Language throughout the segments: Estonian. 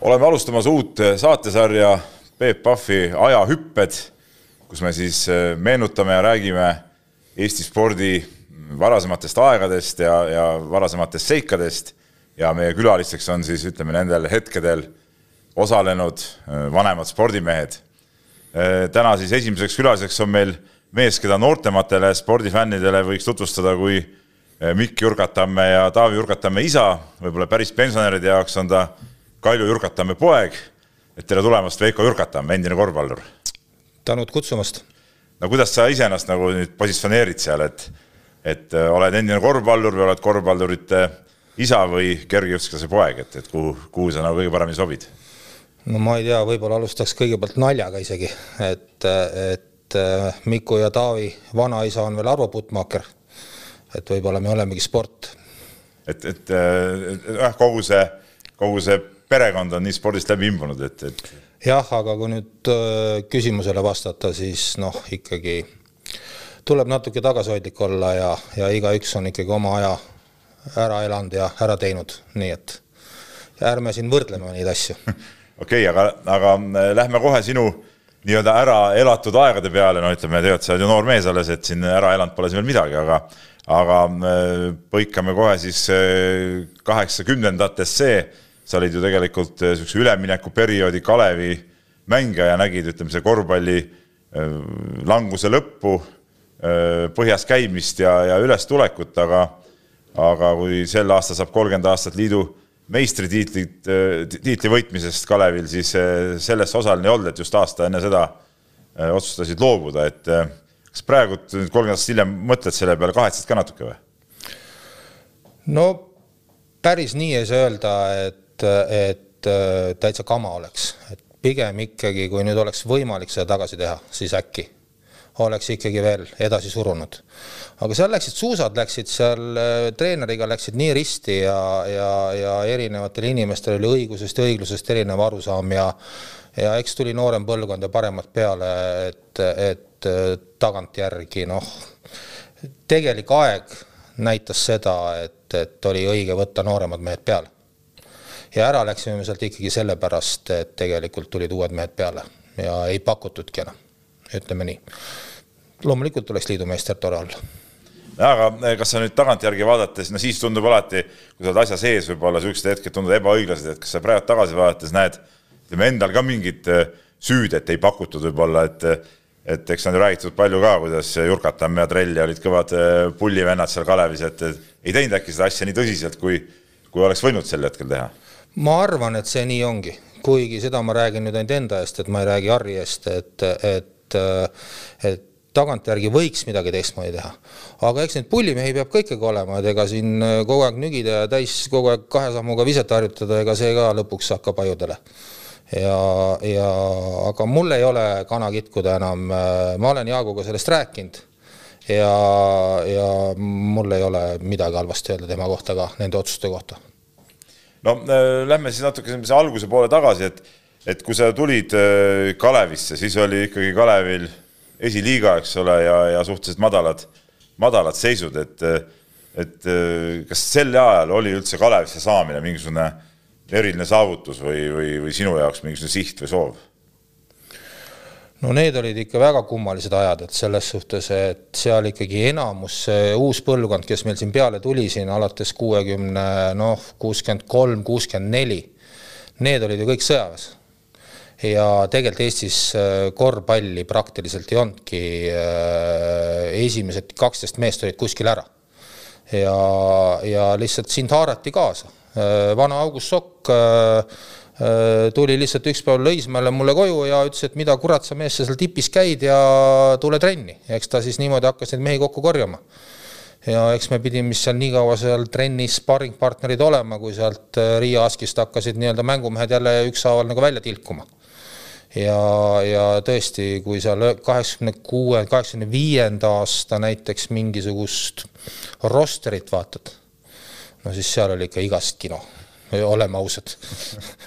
oleme alustamas uut saatesarja Peep Pahvi Ajahüpped, kus me siis äh, meenutame ja räägime Eesti spordi varasematest aegadest ja, ja varasematest seikadest ja meie külalisteks on siis ütleme nendel hetkedel osalenud äh, vanemad spordimehed. Täna siis esimeseks külaliseks on meil mees, keda noortematele spordifännidele võiks tutvustada kui Mikk Jurgatamme ja Taavi Jurgatamme isa, võib-olla päris pensionäride jaoks on ta Kalju Jurkatamme poeg. et tere tulemast, Veiko Jurkatamm, endine korvpallur. tänud kutsumast. no kuidas sa ise ennast nagu nüüd positsioneerid seal, et, et äh, oled endine korvpallur või oled korvpallurite isa või kergejõustikuse poeg, et, et kuhu, kuhu sa nagu kõige paremini sobid? no ma ei tea, võib-olla alustaks kõigepealt naljaga isegi, et, et äh, Miku ja Taavi vanaisa on veel Arvo Puttmaaker. et võib-olla me olemegi sport. et, et jah, äh, kogu see, kogu see perekond on nii spordist läbi imbunud, et, et. jah, aga kui nüüd äh, küsimusele vastata, siis noh, ikkagi tuleb natuke tagasihoidlik olla ja, ja igaüks on ikkagi oma aja ära elanud ja ära teinud, nii et ärme siin võrdleme neid asju. okei okay,, aga, aga äh, lähme kohe sinu nii-öelda ära elatud aegade peale, no ütleme, tegelikult sa oled ju noor mees alles, et siin ära elanud pole siin veel midagi, aga aga äh, põikame kohe siis kaheksakümnendatesse sa olid ju tegelikult niisuguse eh, üleminekuperioodi Kalevi mängija ja nägid, ütleme, see korvpalli eh, languse lõppu, eh, põhjas käimist ja, ja ülestulekut, aga aga kui sel aastal saab kolmkümmend aastat liidu meistritiitlit, tiitli võitmisest Kalevil, siis selles osaline ei olnud, et just aasta enne seda otsustasid loobuda, et kas praegu nüüd kolmkümmend aastat hiljem mõtled selle peale, kahetsed ka natuke või? no päris nii ei saa öelda, et et, äh, täitsa kama oleks, et pigem ikkagi, kui nüüd oleks võimalik seda tagasi teha, siis äkki oleks ikkagi veel edasi surunud. aga seal läksid suusad, läksid seal äh, treeneriga läksid nii risti ja, ja, ja erinevatel inimestel oli õigusest ja õiglusest erinev arusaam ja ja eks tuli noorem põlvkond ja paremad peale, et, et äh, tagantjärgi noh, tegelik aeg näitas seda, et, et oli õige võtta nooremad mehed peale ja ära läksime sealt ikkagi sellepärast, et tegelikult tulid uued mehed peale ja ei pakutudki enam, ütleme nii. loomulikult oleks liidumeister tore olla. Aga eh, kas sa nüüd tagantjärgi vaadates, no siis tundub alati, kui sa oled asja sees, võib-olla niisugused hetked tunduvad ebaõiglased, et kas sa praegu tagasi vaadates näed, ütleme endal ka mingit eh, süüd, et ei pakutud võib-olla, et et eks on ju räägitud palju ka, kuidas Jurkatamm ja Trell olid kõvad eh, pullivennad seal Kalevis, et ei teinud äkki seda asja nii tõsiselt, kui, kui oleks võinud sel hetkel teha ma arvan, et see nii ongi, kuigi seda ma räägin nüüd ainult enda eest, et ma ei räägi Harri eest, et, et, et tagantjärgi võiks midagi teistmoodi teha. aga eks neid pullimehi peab ka ikkagi olema, et ega siin kogu aeg nügida ja täis kogu aeg kahe sammuga viset harjutada, ega see ka lõpuks hakkab ajudele. ja, ja aga mul ei ole kana kitkuda enam, ma olen Jaaguga sellest rääkinud ja, ja mul ei ole midagi halvasti öelda tema kohta ka, nende otsuste kohta no äh, lähme siis natuke sellise alguse poole tagasi, et, et kui sa tulid äh, Kalevisse, siis oli ikkagi Kalevil esiliiga, eks ole, ja, ja suhteliselt madalad, madalad seisud, et, et äh, kas sel ajal oli üldse Kalevisse saamine mingisugune eriline saavutus või, või, või sinu jaoks mingisugune siht või soov? No need olid ikka väga kummalised ajad, et selles suhtes, et seal ikkagi enamus, see uus põlvkond, kes meil siin peale tuli siin alates kuuekümne, noh, kuuskümmend kolm, kuuskümmend neli, need olid ju kõik sõjaväes. ja tegelikult Eestis äh, korvpalli praktiliselt ei olnudki, äh, esimesed kaksteist meest olid kuskil ära. ja, ja lihtsalt sind haarati kaasa. Äh, vana August Sokk tuli lihtsalt üks päev Lõismäele mulle koju ja ütles, et mida kurat sa mees, sa seal tipis käid ja tule trenni. eks ta siis niimoodi hakkas neid mehi kokku korjama. ja eks me pidime seal nii kaua seal trennis sparringpartnerid olema, kui sealt äh, Riia Askist hakkasid nii-öelda mängumehed jälle ükshaaval nagu välja tilkuma. ja, ja tõesti, kui seal kaheksakümne kuue, kaheksakümne viienda aasta näiteks mingisugust rosterit vaatad, no siis seal oli ikka igast kino oleme ausad.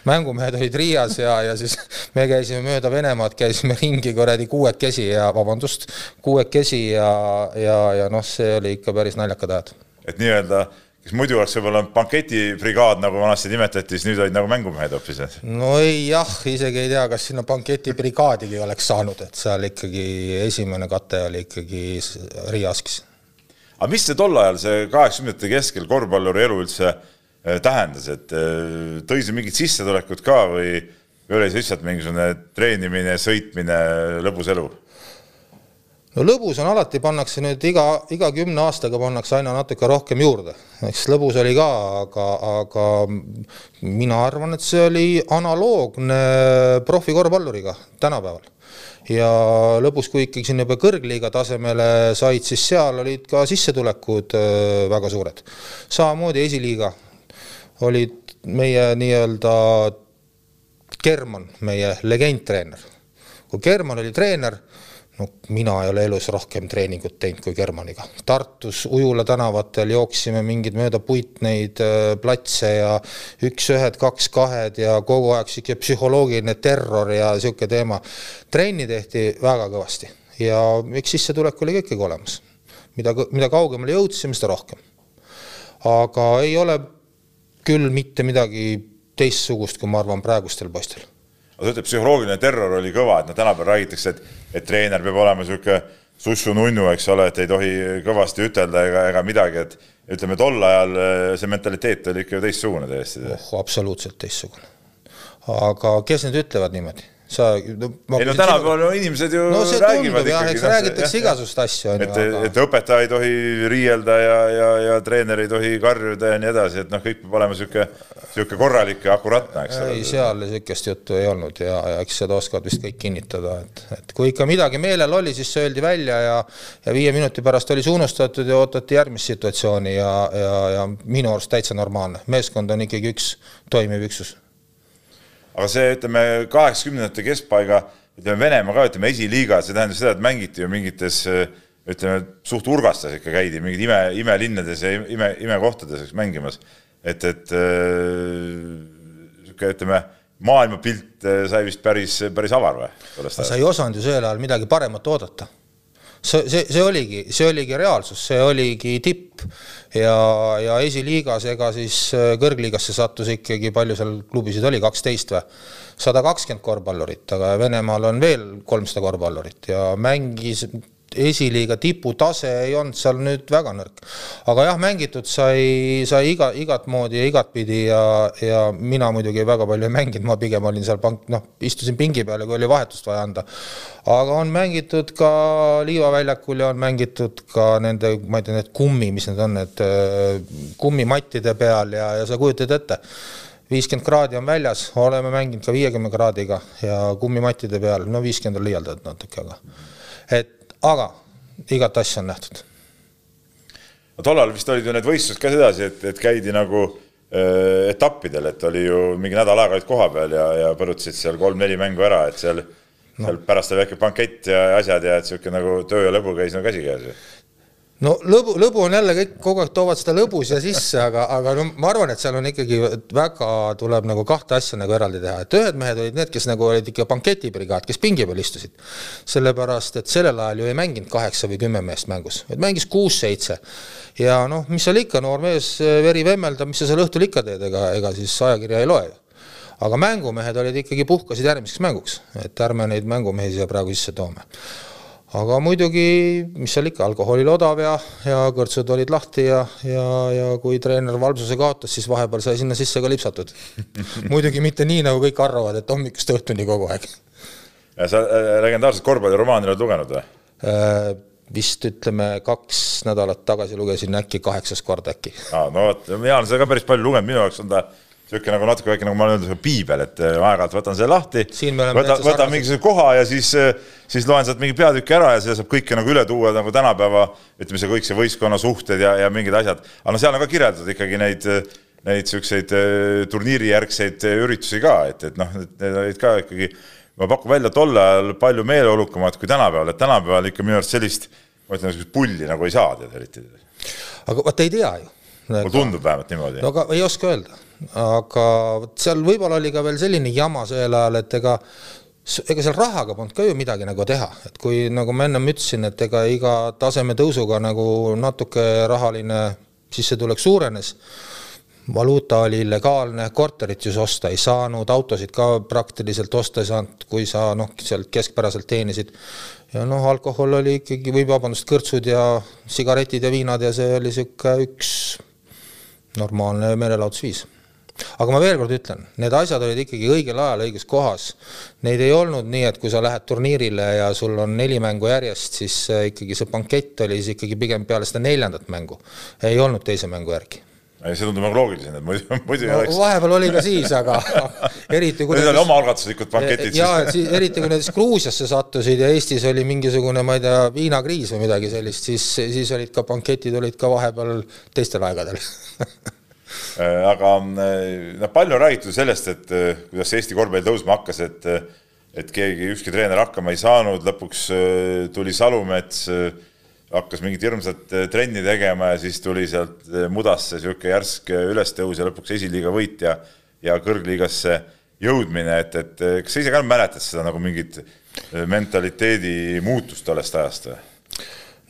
mängumehed olid Riias ja, ja siis me käisime mööda Venemaad, käisime ringi kuradi kuuekesi ja vabandust, kuuekesi ja, ja, ja noh, see oli ikka päris naljakad ajad. et nii-öelda kes muidu oleks võib-olla banketibrigaad, nagu vanasti nimetati, siis nüüd olid nagu mängumehed hoopis. no ei jah, isegi ei tea, kas sinna banketibrigaadigi oleks saanud, et seal ikkagi esimene kate oli ikkagi Riiaskis. aga mis see tol ajal, see kaheksakümnendate keskel korvpalluri elu üldse tähendas, et äh, tõi see mingit sissetulekut ka või, või oli see lihtsalt mingisugune treenimine, sõitmine, lõbus elu? no lõbus on alati, pannakse nüüd iga, iga kümne aastaga pannakse aina natuke rohkem juurde. eks lõbus oli ka, aga, aga mina arvan, et see oli analoogne profikorvpalluriga tänapäeval. ja lõbus, kui ikkagi sinna juba kõrgliiga tasemele said, siis seal olid ka sissetulekud äh, väga suured. samamoodi esiliiga olid meie nii-öelda German, meie legendtreener. kui German oli treener no mina ei ole elus rohkem treeningut teinud kui Germaniga. Tartus Ujula tänavatel jooksime mingeid mööda puitneid äh, platse ja üks-ühed, kaks-kahed ja kogu aeg sihuke psühholoogiline terror ja sihuke teema. trenni tehti väga kõvasti ja eks sissetulek oli ka ikkagi olemas. mida, mida kaugemale jõudsime, seda rohkem. aga ei ole küll mitte midagi teistsugust, kui ma arvan praegustel poistel aga sa ütled, psühholoogiline terror oli kõva, et noh, tänapäeval räägitakse, et, et treener peab olema niisugune sussu-nunnu, eks ole, et ei tohi kõvasti ütelda ega, ega midagi, et ütleme, tol ajal eh, see mentaliteet oli ikka ju teistsugune täiesti. oh, absoluutselt teistsugune. aga kes nüüd ütlevad niimoodi? Sa no, ei no tänapäeval no inimesed ju no, räägivad tundub, ikkagi. eks räägitakse igasugust asju. et, aga... et õpetaja ei tohi riielda ja, ja, ja treener ei tohi karjuda ja nii edasi, et noh, kõik peab olema niisugune, niisugune korralik ja akuraatne, eks ole. ei, seal niisugust juttu ei olnud ja, ja eks seda oskavad vist kõik kinnitada, et, et kui ikka midagi meelel oli, siis see öeldi välja ja ja viie minuti pärast oli see unustatud ja ootati järgmist situatsiooni ja, ja, ja minu arust täitsa normaalne. meeskond on ikkagi üks toimiv üksus aga see, ütleme, kaheksakümnendate keskpaiga, ütleme Venemaa ka, ütleme esiliiga, see tähendab seda, et mängiti ju mingites ütleme, suht urgastes ikka käidi mingid ime, imelinnades ja ime, imekohtades mängimas. et, et äh, ütleme, maailmapilt äh, sai vist päris, päris avar või? sa ei osanud ju sel ajal midagi paremat oodata see, see, see oligi, see oligi reaalsus, see oligi tipp ja, ja esiliigas, ega siis äh, kõrgliigasse sattus ikkagi, palju seal klubisid oli, kaksteist või? sada kakskümmend korvpallurit, aga Venemaal on veel kolmsada korvpallurit ja mängis esiliiga tiputase ei olnud seal nüüd väga nõrk. aga jah, mängitud sai, sai iga, igat moodi ja igatpidi ja, ja mina muidugi väga palju ei mänginud, ma pigem olin seal pank, noh, istusin pingi peal ja kui oli vahetust vaja anda. aga on mängitud ka Liiva väljakul ja on mängitud ka nende, ma ei tea, need kummi, mis need on, need äh, kummimattide peal ja, ja sa kujutad ette viiskümmend kraadi on väljas, oleme mänginud ka viiekümne kraadiga ja kummimattide peal, no viiskümmend on liialdatud natuke, aga et aga igat asja on nähtud. no tollal vist olid ju need võistlused ka sedasi, et, et käidi nagu äh, etappidel, et oli ju mingi nädal aega olid kohapeal ja, ja põrutasid seal kolm-neli mängu ära, et seal no. seal pärast oli väike bankett ja asjad ja et niisugune nagu töö ja lõbu käis nagu käsikäes ju no lõbu, lõbu on jälle kõik kogu aeg toovad seda lõbu siia sisse, aga, aga no ma arvan, et seal on ikkagi väga tuleb nagu kahte asja nagu eraldi teha, et ühed mehed olid need, kes nagu olid ikka banketibrigaad, kes pingi peal istusid. sellepärast, et sellel ajal ju ei mänginud kaheksa või kümme meest mängus, vaid mängis kuus-seitse. ja noh, mis seal ikka, noor mees, veri vemmeldab, mis sa seal õhtul ikka teed, ega, ega siis ajakirja ei loe ju aga mängumehed olid ikkagi, puhkasid järgmiseks mänguks, et ärme neid mängumehi siia praegu sisse toome aga muidugi, mis seal ikka, alkohol oli odav ja, ja kõrtsud olid lahti ja, ja, ja kui treener valvsuse kaotas, siis vahepeal sai sinna sisse ka lipsatud muidugi mitte nii, nagu kõik arvavad, et hommikust õhtuni kogu aeg. ja sa äh, legendaarset korvpalliromaani oled lugenud või äh,? vist ütleme, kaks nädalat tagasi lugesin äkki kaheksas kord äkki. aa, no vot, mina olen seda ka päris palju lugenud, minu jaoks on ta niisugune nagu natuke väike, nagu ma olen öelnud, piibel, et äh, aeg-ajalt võtan selle lahti, võtan, võtan mingisuguse koha ja siis, äh, siis loen sealt mingi peatüki ära ja seda saab kõike nagu üle tuua nagu tänapäeva, ütleme, see kõik see võistkonna suhted ja, ja mingid asjad. aga no seal on ka kirjeldatud ikkagi neid, neid niisuguseid äh, turniirijärgseid üritusi ka, et, et noh, need olid ka ikkagi, ma pakun välja, tol ajal palju meeleolukamad kui tänapäeval, et tänapäeval ikka minu arust sellist, ma ütlen, niisugust pulli nagu ei saa tead eriti. aga vaata ei tea ju. mulle tundub vähemalt niimoodi. no aga ei oska öelda aga vot seal võib-olla oli ka veel selline jama sel ajal, et ega ega seal rahaga polnud ka ju midagi nagu teha, et kui nagu ma ennem ütlesin, et ega iga taseme tõusuga nagu natuke rahaline sissetulek suurenes valuuta oli illegaalne, korterit just osta ei saanud, autosid ka praktiliselt osta ei saanud, kui sa noh, sealt keskpäraselt teenisid. ja noh, alkohol oli ikkagi, või vabandust, kõrtsud ja sigaretid ja viinad ja see oli niisugune üks normaalne meelelahutusviis aga ma veel kord ütlen, need asjad olid ikkagi õigel ajal õiges kohas. Neid ei olnud nii, et kui sa lähed turniirile ja sul on neli mängu järjest, siis äh, ikkagi see bankett oli siis ikkagi pigem peale seda neljandat mängu. ei olnud teise mängu järgi ei, see tundub nagu loogiline, et muidu, muidu no, ei oleks. vahepeal oli ka siis, aga eriti kui Need olid omaalgatuslikud banketid. jaa, et siis eriti kui näiteks Gruusiasse sattusid ja Eestis oli mingisugune, ma ei tea, viinakriis või midagi sellist, siis, siis olid ka banketid olid ka vahepeal teistel aegadel aga noh, palju on räägitud sellest, et äh, kuidas Eesti korvpall tõusma hakkas, et et keegi, ükski treener hakkama ei saanud, lõpuks tuli Salumets hakkas mingit hirmsat äh, trenni tegema ja siis tuli sealt äh, mudasse niisugune järsk äh, ülestõus ja lõpuks esiliiga võit ja, ja kõrgliigasse jõudmine, et, et kas sa ise ka mäletad seda nagu mingit mentaliteedi muutust tollest ajast või?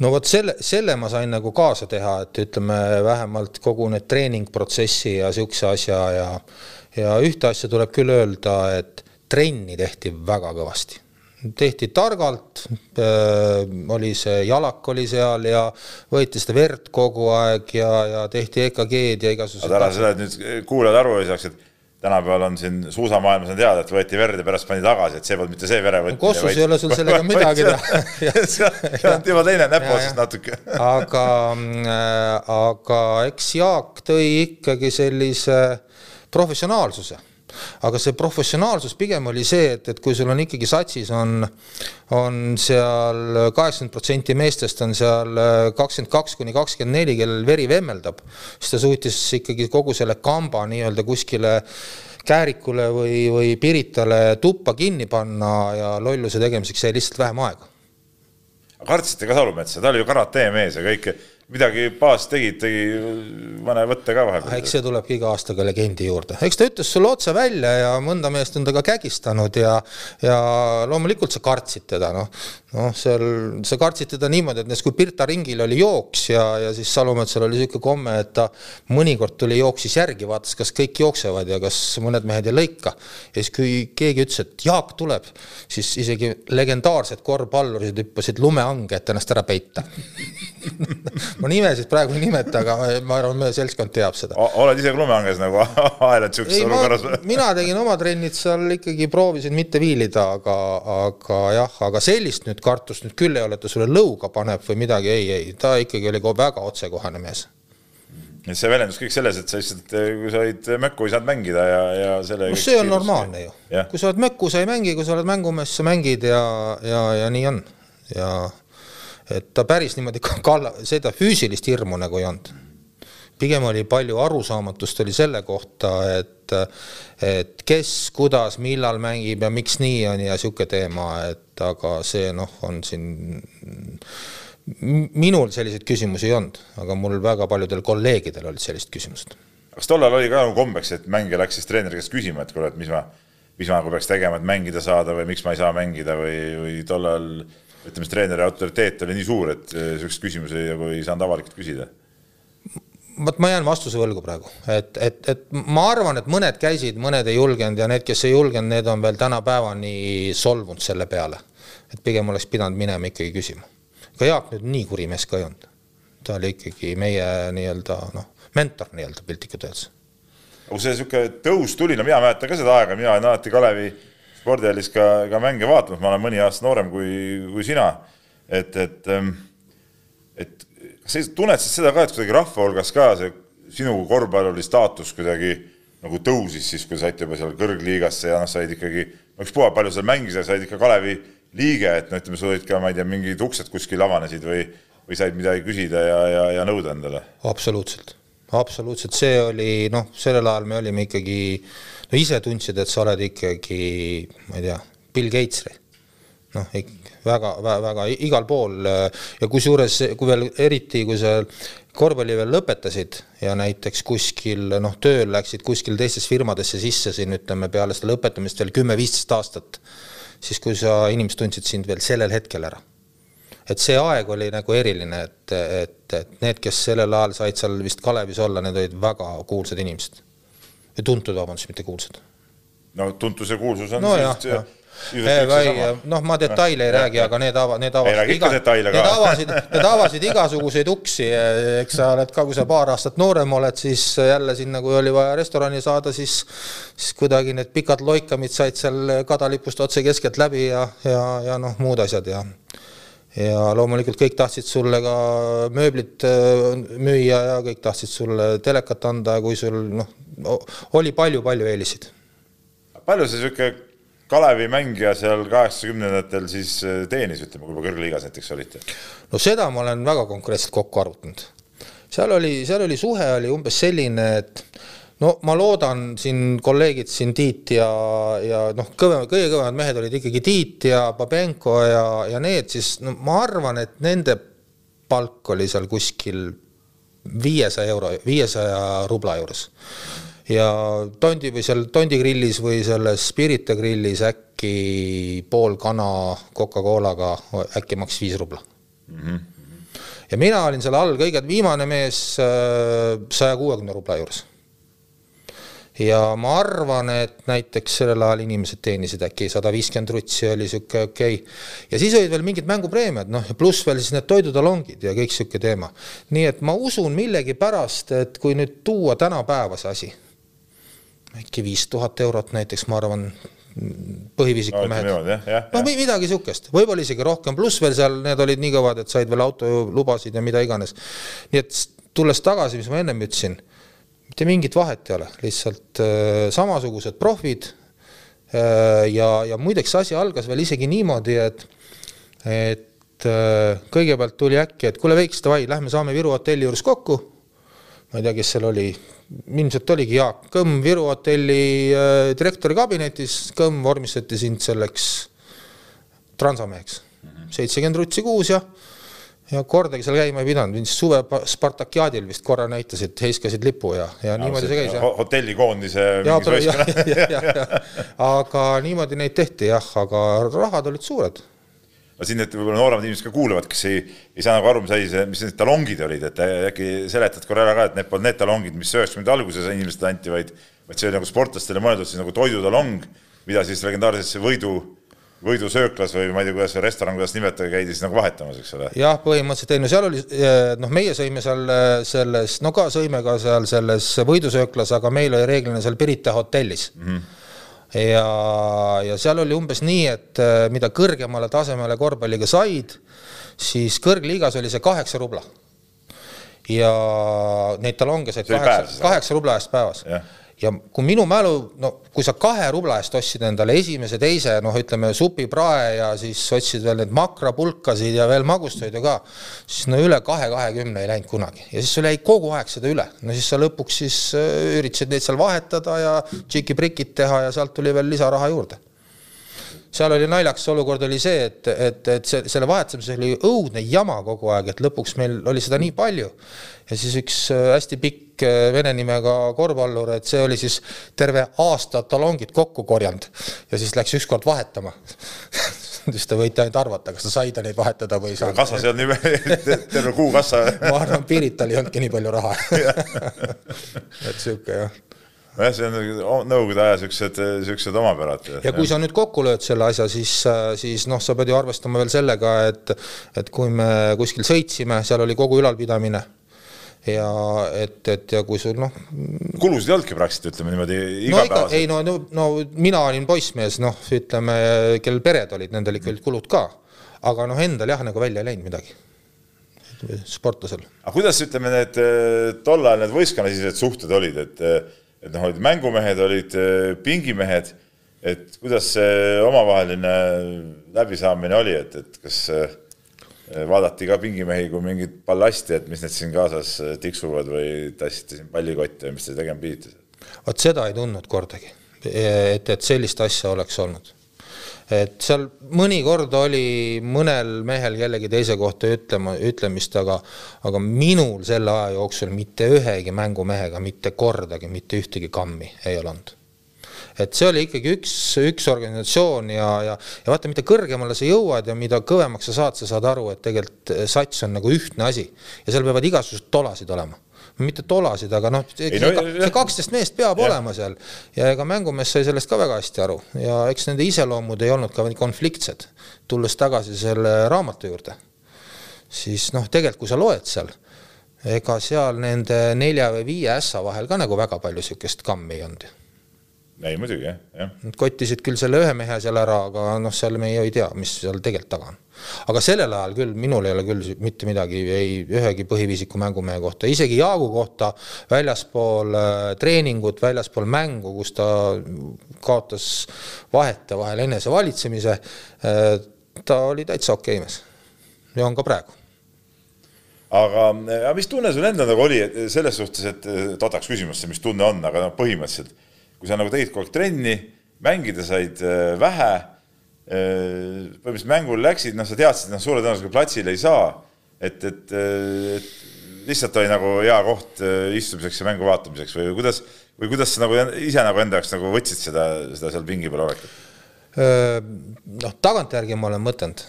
No vot selle, selle ma sain nagu kaasa teha, et ütleme vähemalt kogu need treeningprotsessi ja niisuguse asja ja ja ühte asja tuleb küll öelda, et trenni tehti väga kõvasti tehti targalt, oli see jalak oli seal ja võeti seda verd kogu aeg ja, ja tehti EKG-d ja igasugused. aga ära seda, et nüüd kuulajad aru ei saaks, et tänapäeval on siin suusamaailmas on teada, et võeti verd ja pärast pandi tagasi, et see polnud mitte see verevõtmine. Kossus vaid... ei ole sul sellega midagi teha. see on juba teine näpuotsast natuke aga, äh, aga eks Jaak tõi ikkagi sellise professionaalsuse aga see professionaalsus pigem oli see, et, et kui sul on ikkagi satsis on, on seal kaheksakümmend protsenti meestest on seal kakskümmend kaks kuni kakskümmend neli, kellel veri vemmeldab, siis ta suutis ikkagi kogu selle kamba nii-öelda kuskile Käärikule või, või Piritale tuppa kinni panna ja lolluse tegemiseks jäi lihtsalt vähem aega. kartsite ka Salumetsa, ta oli ju karate mees ja kõike midagi Paas tegid, tegi mõne võtte ka vahepeal. eks see tulebki iga aastaga legendi juurde, eks ta ütles sulle otse välja ja mõnda meest on ta ka kägistanud ja ja loomulikult sa kartsid teda, noh. Noh, seal sa kartsid teda niimoodi, et näiteks kui Pirta ringil oli jooks ja, ja siis Salumetsal oli niisugune komme, et ta mõnikord tuli, jooksis järgi, vaatas, kas kõik jooksevad ja kas mõned mehed ei lõika. ja siis, kui keegi ütles, et Jaak tuleb, siis isegi legendaarsed korvpallurid hüppasid lumeange, et ennast ära peita ma nimesid praegu ei nimeta, aga ma arvan, meie seltskond teab seda. oled ise lumehanges nagu aelad sihukeses olukorras või? mina tegin oma trennid seal ikkagi, proovisin mitte viilida, aga, aga jah, aga sellist nüüd kartust nüüd küll ei ole, et ta sulle lõuga paneb või midagi, ei, ei, ta ikkagi oli väga otsekohane mees et see väljendus kõik selles, et sa lihtsalt, kui sa olid mökku, ei saanud mängida ja, ja selle no see on normaalne ju. kui sa oled mökku, sa ei mängi, kui sa oled mängumees, sa mängid ja, ja, ja nii on. ja et ta päris niimoodi kalla, seda füüsilist hirmu nagu ei olnud. Pigem oli palju arusaamatust oli selle kohta, et, et kes, kuidas, millal mängib ja miks nii on ja sihuke teema, et aga see noh, on siin minul selliseid küsimusi ei olnud, aga mul väga paljudel kolleegidel olid sellised küsimused. kas tollal oli ka nagu kombeks, et mängija läks siis treeneri käest küsima, et kuule, et mis ma, mis ma nagu peaks tegema, et mängida saada või miks ma ei saa mängida või, või tollal ütleme siis treeneri autoriteet oli nii suur, et niisuguseid eh, küsimusi nagu ei saanud avalikult küsida? Vot ma jään vastuse võlgu praegu, et, et, et ma arvan, et mõned käisid, mõned ei julgenud ja need, kes ei julgenud, need on veel tänapäevani solvunud selle peale. et pigem oleks pidanud minema ikkagi küsima. ega Jaak nüüd nii kuri mees ka ei olnud. ta oli ikkagi meie nii-öelda noh, mentor nii-öelda piltlikult öeldes. kui see niisugune tõus tuli, no mina mäletan ka seda aega, mina olen alati Kalevi spordihallis ka, ka mänge vaatamas, ma olen mõni aasta noorem kui, kui sina. et, et, ähm, et kas sa tunned siis seda ka, et kuidagi rahva hulgas ka see sinu korvpalluri staatus kuidagi nagu tõusis siis, kui sa said juba seal kõrgliigasse ja noh, said ikkagi, ükspuha palju seal mängisid, said ikka Kalevi liige, et no ütleme, sul olid ka, ma ei tea, mingid uksed kuskil avanesid või, või said midagi küsida ja, ja, ja nõuda endale? absoluutselt, absoluutselt, see oli noh, sellel ajal me olime ikkagi no ise tundsid, et sa oled ikkagi, ma ei tea, Bill Gates noh, väga, väga, väga igal pool ja kusjuures, kui veel eriti, kui sa korvpalli veel lõpetasid ja näiteks kuskil noh, tööl läksid kuskil teistesse firmadesse sisse siin ütleme peale seda lõpetamist veel kümme-viisteist aastat, siis kui sa, inimesed tundsid sind veel sellel hetkel ära. et see aeg oli nagu eriline, et, et, et need, kes sellel ajal said seal vist Kalevis olla, need olid väga kuulsad inimesed. tuntud, vabandust, mitte kuulsad. no tuntus ja kuulsus on no, siis jah, noh, ma detaile ei ja, räägi, aga need ava-, need avasid iga, need avasid, need avasid igasuguseid uksi, eks sa oled ka, kui sa paar aastat noorem oled, siis jälle sinna, kui oli vaja restorani saada, siis siis kuidagi need pikad loikamid said seal kadalipust otse keskelt läbi ja, ja, ja noh, muud asjad ja ja loomulikult kõik tahtsid sulle ka mööblit müüa ja kõik tahtsid sulle telekat anda, kui sul noh, oli palju-palju eeliseid. palju see niisugune Kalevi mängija seal kaheksakümnendatel siis äh, teenis, ütleme, kui kõrgliigas näiteks olite? no seda ma olen väga konkreetselt kokku arvutanud. seal oli, seal oli suhe oli umbes selline, et no ma loodan siin kolleegid siin Tiit ja, ja noh, kõvem, kõige kõvemad mehed olid ikkagi Tiit ja Babenko ja, ja need siis, no ma arvan, et nende palk oli seal kuskil viiesaja euro, viiesaja rubla juures ja tondi või seal Tondi grillis või selles Spirita grillis äkki pool kana Coca-Colaga äkki maksis viis rubla mm. -hmm. ja mina olin seal all kõige viimane mees äh, saja kuuekümne rubla juures ja ma arvan, et näiteks sellel ajal inimesed teenisid äkki sada viiskümmend rutsi oli sihuke okei okay.. ja siis olid veel mingid mängupreemiad, noh ja pluss veel siis need toidutalongid ja kõik sihuke teema. nii et ma usun millegipärast, et kui nüüd tuua tänapäeva see asi äkki viis tuhat eurot näiteks, ma arvan, põhiviisiku mehed. no midagi sihukest, võib-olla isegi rohkem, pluss veel seal need olid nii kõvad, et said veel autolubasid ja mida iganes. nii et tulles tagasi, mis ma ennem ütlesin, mitte mingit vahet ei ole, lihtsalt äh, samasugused profid äh,. ja, ja muideks asi algas veel isegi niimoodi, et, et äh, kõigepealt tuli äkki, et kuule, Veiks, davai, lähme saame Viru hotelli juures kokku. Ma ei tea, kes seal oli, ilmselt oligi Jaak Kõmm Viru hotelli äh, direktori kabinetis, Kõmm vormistati sind selleks transameheks. seitsekümmend rutsi kuus ja, ja kordagi seal käima ei pidanud, mind suve Spartakiaadil vist korra näitasid, heiskasid lipu ja, ja no, niimoodi see käis hotellikoondise aga niimoodi neid tehti jah, aga rahad olid suured no siin need võib-olla nooremad inimesed ka kuulavad, kes ei, ei saa nagu aru, mis asi see, mis need talongid olid, et äkki seletad korra ära ka, et need polnud need talongid, mis üheksakümnendate alguses inimestele anti, vaid, vaid see oli nagu sportlastele mõeldud siis nagu toidutalong, mida siis legendaarsesse võidu, võidusööklas või ma ei tea, kuidas see restoran, kuidas nimetada, käidi siis nagu vahetamas, eks ole. jah, põhimõtteliselt ei no seal oli, eh, noh, meie sõime seal eh, selles, no ka sõime ka seal selles võidusööklas, aga meil oli reeglina seal Pirita hotellis mm. -hmm ja, ja seal oli umbes nii, et äh, mida kõrgemale tasemele korvpalliga said, siis kõrgliigas oli see kaheksa rubla. ja neid talonge said kaheksa, kaheksa rubla eest päevas. Yeah ja kui minu mälu, no kui sa kahe rubla eest ostsid endale esimese, teise, noh, ütleme supiprae ja siis ostsid veel neid makrapulkasid ja veel magustoidu ka, siis no üle kahe kahekümne ei läinud kunagi. Ja siis sul jäi kogu aeg seda üle, no siis sa lõpuks siis äh, üritasid neid seal vahetada ja tšiki-prikid teha ja sealt tuli veel lisaraha juurde seal oli naljakas olukord oli see, et, et, et see, selle vahetamisel oli õudne jama kogu aeg, et lõpuks meil oli seda nii palju. ja siis üks äh, hästi pikk äh, vene nimega korvpallur, et see oli siis terve aasta talongid kokku korjanud. Ja siis läks ükskord vahetama. Siis te võite ainult arvata, kas ta sai ta neid vahetada või ei saanud. kassas ei olnud nii, terve kuu kassa ma arvan, Pirital ei olnudki nii palju raha. Et sihuke jah nojah, see on nõukogude aja siuksed, siuksed omapärad. ja kui sa nüüd kokku lööd selle asja, siis, siis noh, sa pead ju arvestama veel sellega, et, et kui me kuskil sõitsime, seal oli kogu ülalpidamine ja et, et ja kui sul noh. kulusid ei olnudki praktiliselt, ütleme niimoodi igapäevaselt no,. ei no, no, no mina olin poissmees, noh, ütleme, kellel pered olid, nendel ikka olid kulud ka. aga noh, endal jah, nagu välja ei läinud midagi sportlasel. aga kuidas, ütleme, need tol ajal need võistkonnasisesed suhted olid, et et noh, olid mängumehed, olid äh, pingimehed, et kuidas see omavaheline läbisaamine oli, et, et kas äh, vaadati ka pingimehi kui mingit ballasti, et mis need siin kaasas äh, tiksuvad või tassite siin pallikotte või mis te tegema pidite? vot seda ei tundnud kordagi, et, et sellist asja oleks olnud et seal mõnikord oli mõnel mehel kellegi teise kohta ütlema, ütlemist, aga, aga minul selle aja jooksul mitte ühegi mängumehega mitte kordagi mitte ühtegi kammi ei ole olnud. et see oli ikkagi üks, üks organisatsioon ja, ja, ja vaata, mida kõrgemale sa jõuad ja mida kõvemaks sa saad, sa saad aru, et tegelikult sats on nagu ühtne asi ja seal peavad igasugused tolasid olema mitte tolasid, aga noh, see kaksteist meest peab ja. olema seal ja ega mängumees sai sellest ka väga hästi aru ja eks nende iseloomud ei olnud ka konfliktsed. tulles tagasi selle raamatu juurde, siis noh, tegelikult kui sa loed seal, ega seal nende nelja või viie ässa vahel ka nagu väga palju sihukest kammi ei olnud ei muidugi jah, jah. Nad kottisid küll selle ühe mehe seal ära, aga noh, seal me ei tea, mis seal tegelikult taga on. aga sellel ajal küll, minul ei ole küll mitte midagi ei ühegi põhiviisiku mängumehe kohta, isegi Jaagu kohta väljaspool äh, treeningut, väljaspool mängu, kus ta kaotas vahetevahel enesevalitsemise äh,, ta oli täitsa okei mees ja on ka praegu aga, aga mis tunne sul endal nagu oli selles suhtes, et toodaks küsimusse, mis tunne on, aga noh, põhimõtteliselt kui sa nagu tegid kogu aeg trenni, mängida said äh, vähe, äh, põhimõtteliselt mängul läksid, noh, sa teadsid, noh, suure tõenäosusega platsile ei saa, et, et, äh, et lihtsalt oli nagu hea koht istumiseks ja mängu vaatamiseks või kuidas, või kuidas sa nagu ise nagu enda jaoks nagu võtsid seda, seda seal pingi peal olekut? noh, tagantjärgi ma olen mõtelnud,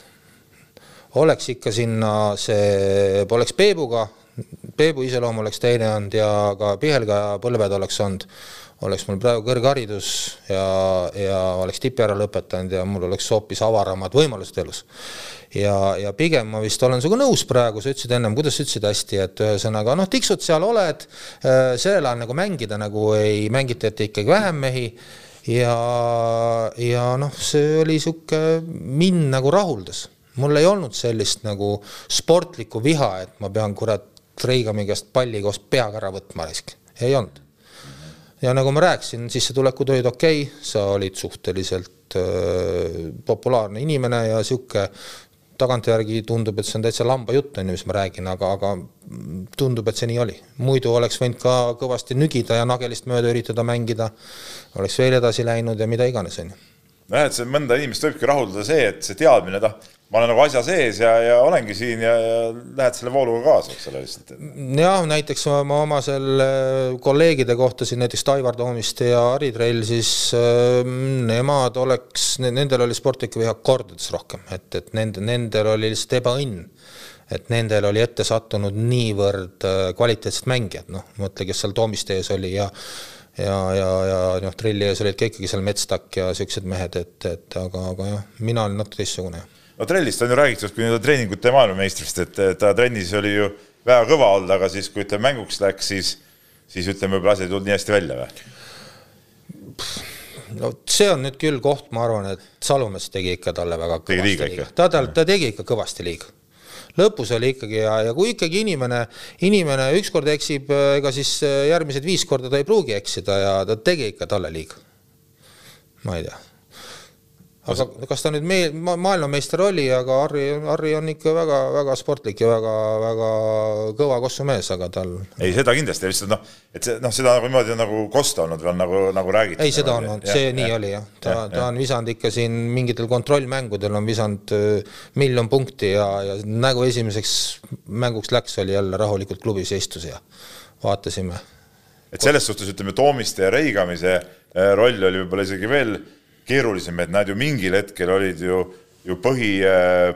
oleks ikka sinna see, poleks Peebuga, Peebu iseloom oleks teine olnud ja ka Pihelga põlved oleks olnud oleks mul praegu kõrgharidus ja, ja oleks tipi ära lõpetanud ja mul oleks hoopis avaramad võimalused elus. ja, ja pigem ma vist olen sinuga nõus praegu, sa ütlesid ennem, kuidas sa ütlesid hästi, et ühesõnaga noh, tiksud seal oled, äh, sellel ajal nagu mängida nagu ei, mängitati ikkagi vähem mehi ja, ja noh, see oli sihuke, mind nagu rahuldas. mul ei olnud sellist nagu sportlikku viha, et ma pean kurat Reigami käest palli koos peaga ära võtma risk, ei olnud ja nagu ma rääkisin, sissetulekud olid okei okay,, sa olid suhteliselt äh, populaarne inimene ja sihuke tagantjärgi tundub, et see on täitsa lamba jutt, on ju, mis ma räägin, aga, aga tundub, et see nii oli. muidu oleks võinud ka kõvasti nügida ja nagelist mööda üritada mängida, oleks veel edasi läinud ja mida iganes, on ju. nojah, et see mõnda inimest võibki rahuldada see, et see teadmine, noh ma olen nagu asja sees ja, ja olengi siin ja, ja lähed selle vooluga kaasa, eks ole, lihtsalt. jah, näiteks ma oma selle kolleegide kohtasin näiteks Aivar Toomiste ja Harri Trell, siis äh, nemad oleks, nendel oli sportlikku viha kordades rohkem, et, et nende, nendel oli lihtsalt ebaõnn et nendel oli ette sattunud niivõrd äh, kvaliteetsed mängijad, noh, mõtle, kes seal Toomiste ees oli ja ja, ja, ja noh, Trelli ees olid ka ikkagi seal Metstak ja siuksed mehed, et, et aga, aga jah, mina olin natuke teistsugune no trellist on ju räägitud kui nii-öelda treeningute maailmameistrist, et ta trennis oli ju väga kõva olnud, aga siis, kui ütleme mänguks läks, siis, siis ütleme, võib-olla asjad ei tulnud nii hästi välja või? no see on nüüd küll koht, ma arvan, et Salumees tegi ikka talle väga tegi liiga ikka? ta, ta, ta tegi ikka kõvasti liiga. lõpus oli ikkagi ja, ja kui ikkagi inimene, inimene ükskord eksib, ega siis järgmised viis korda ta ei pruugi eksida ja ta tegi ikka talle liiga. ma ei tea aga kas ta nüüd meie maailmameister oli, aga Harri, Harri on ikka väga-väga sportlik ja väga-väga kõva kossumees, aga tal. ei, seda kindlasti, lihtsalt noh, et see noh, seda niimoodi on nagu kosta olnud või on nagu, nagu räägitud. ei, seda on olnud, see ja, nii ja, oli jah, ta, ta on visanud ikka siin mingitel kontrollmängudel on visanud äh, miljon punkti ja, ja nagu esimeseks mänguks läks, oli jälle rahulikult klubis ja istus ja vaatasime. et selles suhtes ütleme, Toomiste ja Reigamise äh, roll oli võib-olla isegi veel keerulisem, et nad ju mingil hetkel olid ju, ju põhi,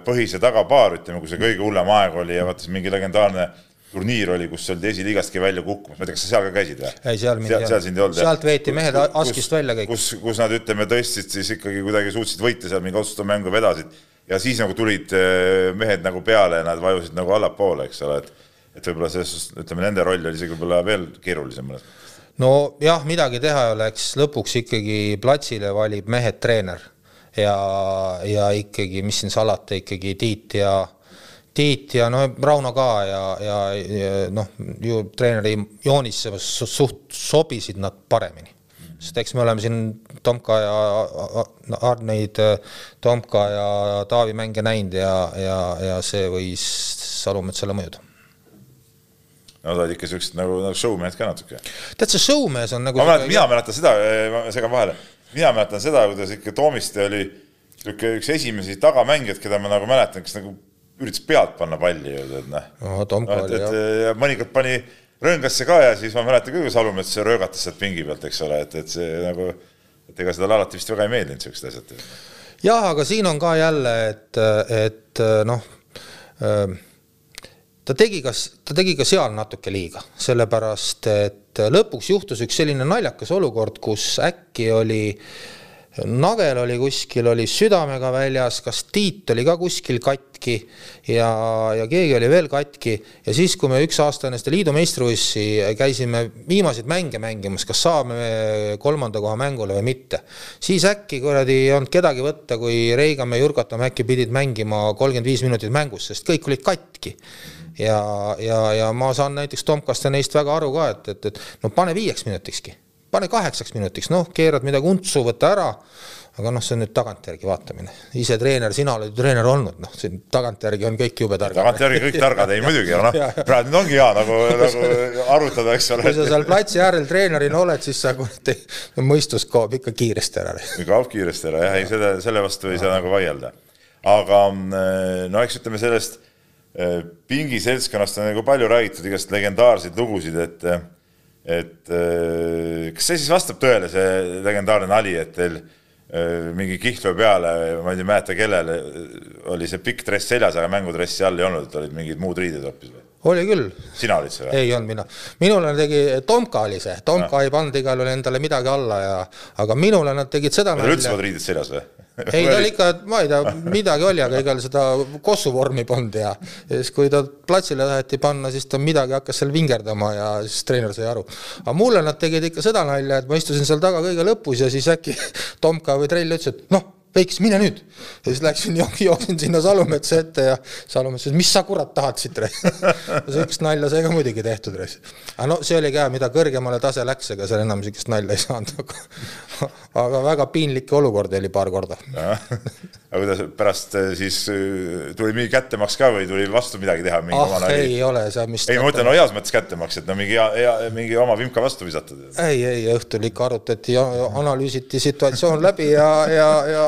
põhise tagapaar, ütleme, kui see kõige hullem aeg oli ja vaata, mingi legendaarne turniir oli, kus oldi esiliigaski välja kukkumas, ma ei tea, kas sa seal ka käisid või? ei, seal mind ei olnud. seal sind ei olnud? sealt veeti mehed Askist välja kõik. kus, kus nad, ütleme, tõstsid siis ikkagi kuidagi suutsid võita seal mingi otsustav mängu vedasid ja siis nagu tulid äh, mehed nagu peale ja nad vajusid nagu allapoole, eks ole, et et võib-olla selles suhtes, ütleme, nende roll oli isegi võib-olla veel keerulisem mõnes mõttes nojah, midagi teha ei oleks, lõpuks ikkagi platsile valib mehed treener ja, ja ikkagi, mis siin salata, ikkagi Tiit ja Tiit ja no Rauno ka ja, ja, ja noh, ju treeneri joonisse suht sobisid nad paremini. sest eks me oleme siin Tomka ja neid Tomka ja Taavi mänge näinud ja, ja, ja see võis Salumetsale mõjuda no sa oled ikka siuksed nagu, nagu showmehed ka natuke. tead, see showmees on nagu mina mäletan seda, ma segan vahele, mina mäletan seda, kuidas ikka Toomiste oli niisugune üks esimesi tagamängijaid, keda ma nagu mäletan, kes nagu üritas pealt panna palli ju, tead noh. Tomka oli jah. ja mõnikord pani rõngasse ka ja siis ma mäletan küll, kui Salumets röögatas sealt pingi pealt, eks ole, et, et see nagu et ega seda alati vist väga ei meeldinud, niisugused asjad. jah, aga siin on ka jälle, et, et noh, ta tegi ka, ta tegi ka seal natuke liiga, sellepärast et lõpuks juhtus üks selline naljakas olukord, kus äkki oli Nagel oli kuskil, oli südamega väljas, kas Tiit oli ka kuskil katki ja, ja keegi oli veel katki. Ja siis, kui me üks aasta enne seda liidu meistrivõistlusi käisime viimaseid mänge mängimas, kas saame kolmanda koha mängule või mitte, siis äkki kuradi ei olnud kedagi võtta, kui Reigamäe ja Jurgatam äkki pidid mängima kolmkümmend viis minutit mängus, sest kõik olid katki ja, ja, ja ma saan näiteks Tomkast ja neist väga aru ka, et, et, et no pane viieks minutikski pane kaheksaks minutiks, noh, keerad midagi untsu, võta ära, aga noh, see on nüüd tagantjärgi vaatamine. ise treener, sina oled ju treener olnud, noh, siin tagantjärgi on kõik jube targad. tagantjärgi kõik targad, ei muidugi, noh, praegu nüüd ongi hea nagu, nagu arutada, eks ole. kui sa seal platsi äärel treenerina oled, siis sa mõistus kaob ikka kiiresti ära. kaob kiiresti ära jah, ei selle, selle vastu ei saa nagu vaielda. aga no eks ütleme sellest eh, pingiseltskonnast on nagu palju räägitud, igast legendaarseid lugusid, et et äh, kas see siis vastab tõele, see legendaarne nali, et teil äh, mingi kihlve peale, ma ei mäleta, kellele, oli see pikk dress seljas, aga mängudressi all ei olnud, olid mingid muud riided hoopis või? oli küll. sina olid see või? ei olnud mina. minule tegi, Tomka oli see, Tomka no. ei pannud igal juhul endale midagi alla ja, aga minule nad tegid seda. Üldse polnud riided seljas või? Ei, ta oli ikka, ma ei tea, midagi oli, aga igal seda kossuvormi polnud ja, ja siis, kui ta platsile taheti panna, siis ta midagi hakkas seal vingerdama ja siis treener sai aru. aga mulle nad tegid ikka seda nalja, et ma istusin seal taga kõige lõpus ja siis äkki Tomka või Trell ütles, et noh Veiks, mine nüüd. ja siis läksin, jooksin sinna Salumetsa ette ja Salumets ütles, mis sa kurat tahad siit, sihukest nalja sai ka muidugi tehtud. aga no see oli ka, mida kõrgemale tase läks, ega seal enam sihukest nalja ei saanud, aga, aga väga piinlikke olukordi oli paar korda. aga kuidas pärast eh, siis eh, tuli mingi kättemaks ka või tuli vastu midagi teha? ah, ei nali? ole, on vist. ei, ma mõtlen no heas mõttes kättemaks, et no mingi hea, hea, mingi oma vimka vastu visatud. ei, ei õhtul ikka arutati ja analüüsiti situatsioon läbi ja, ja, ja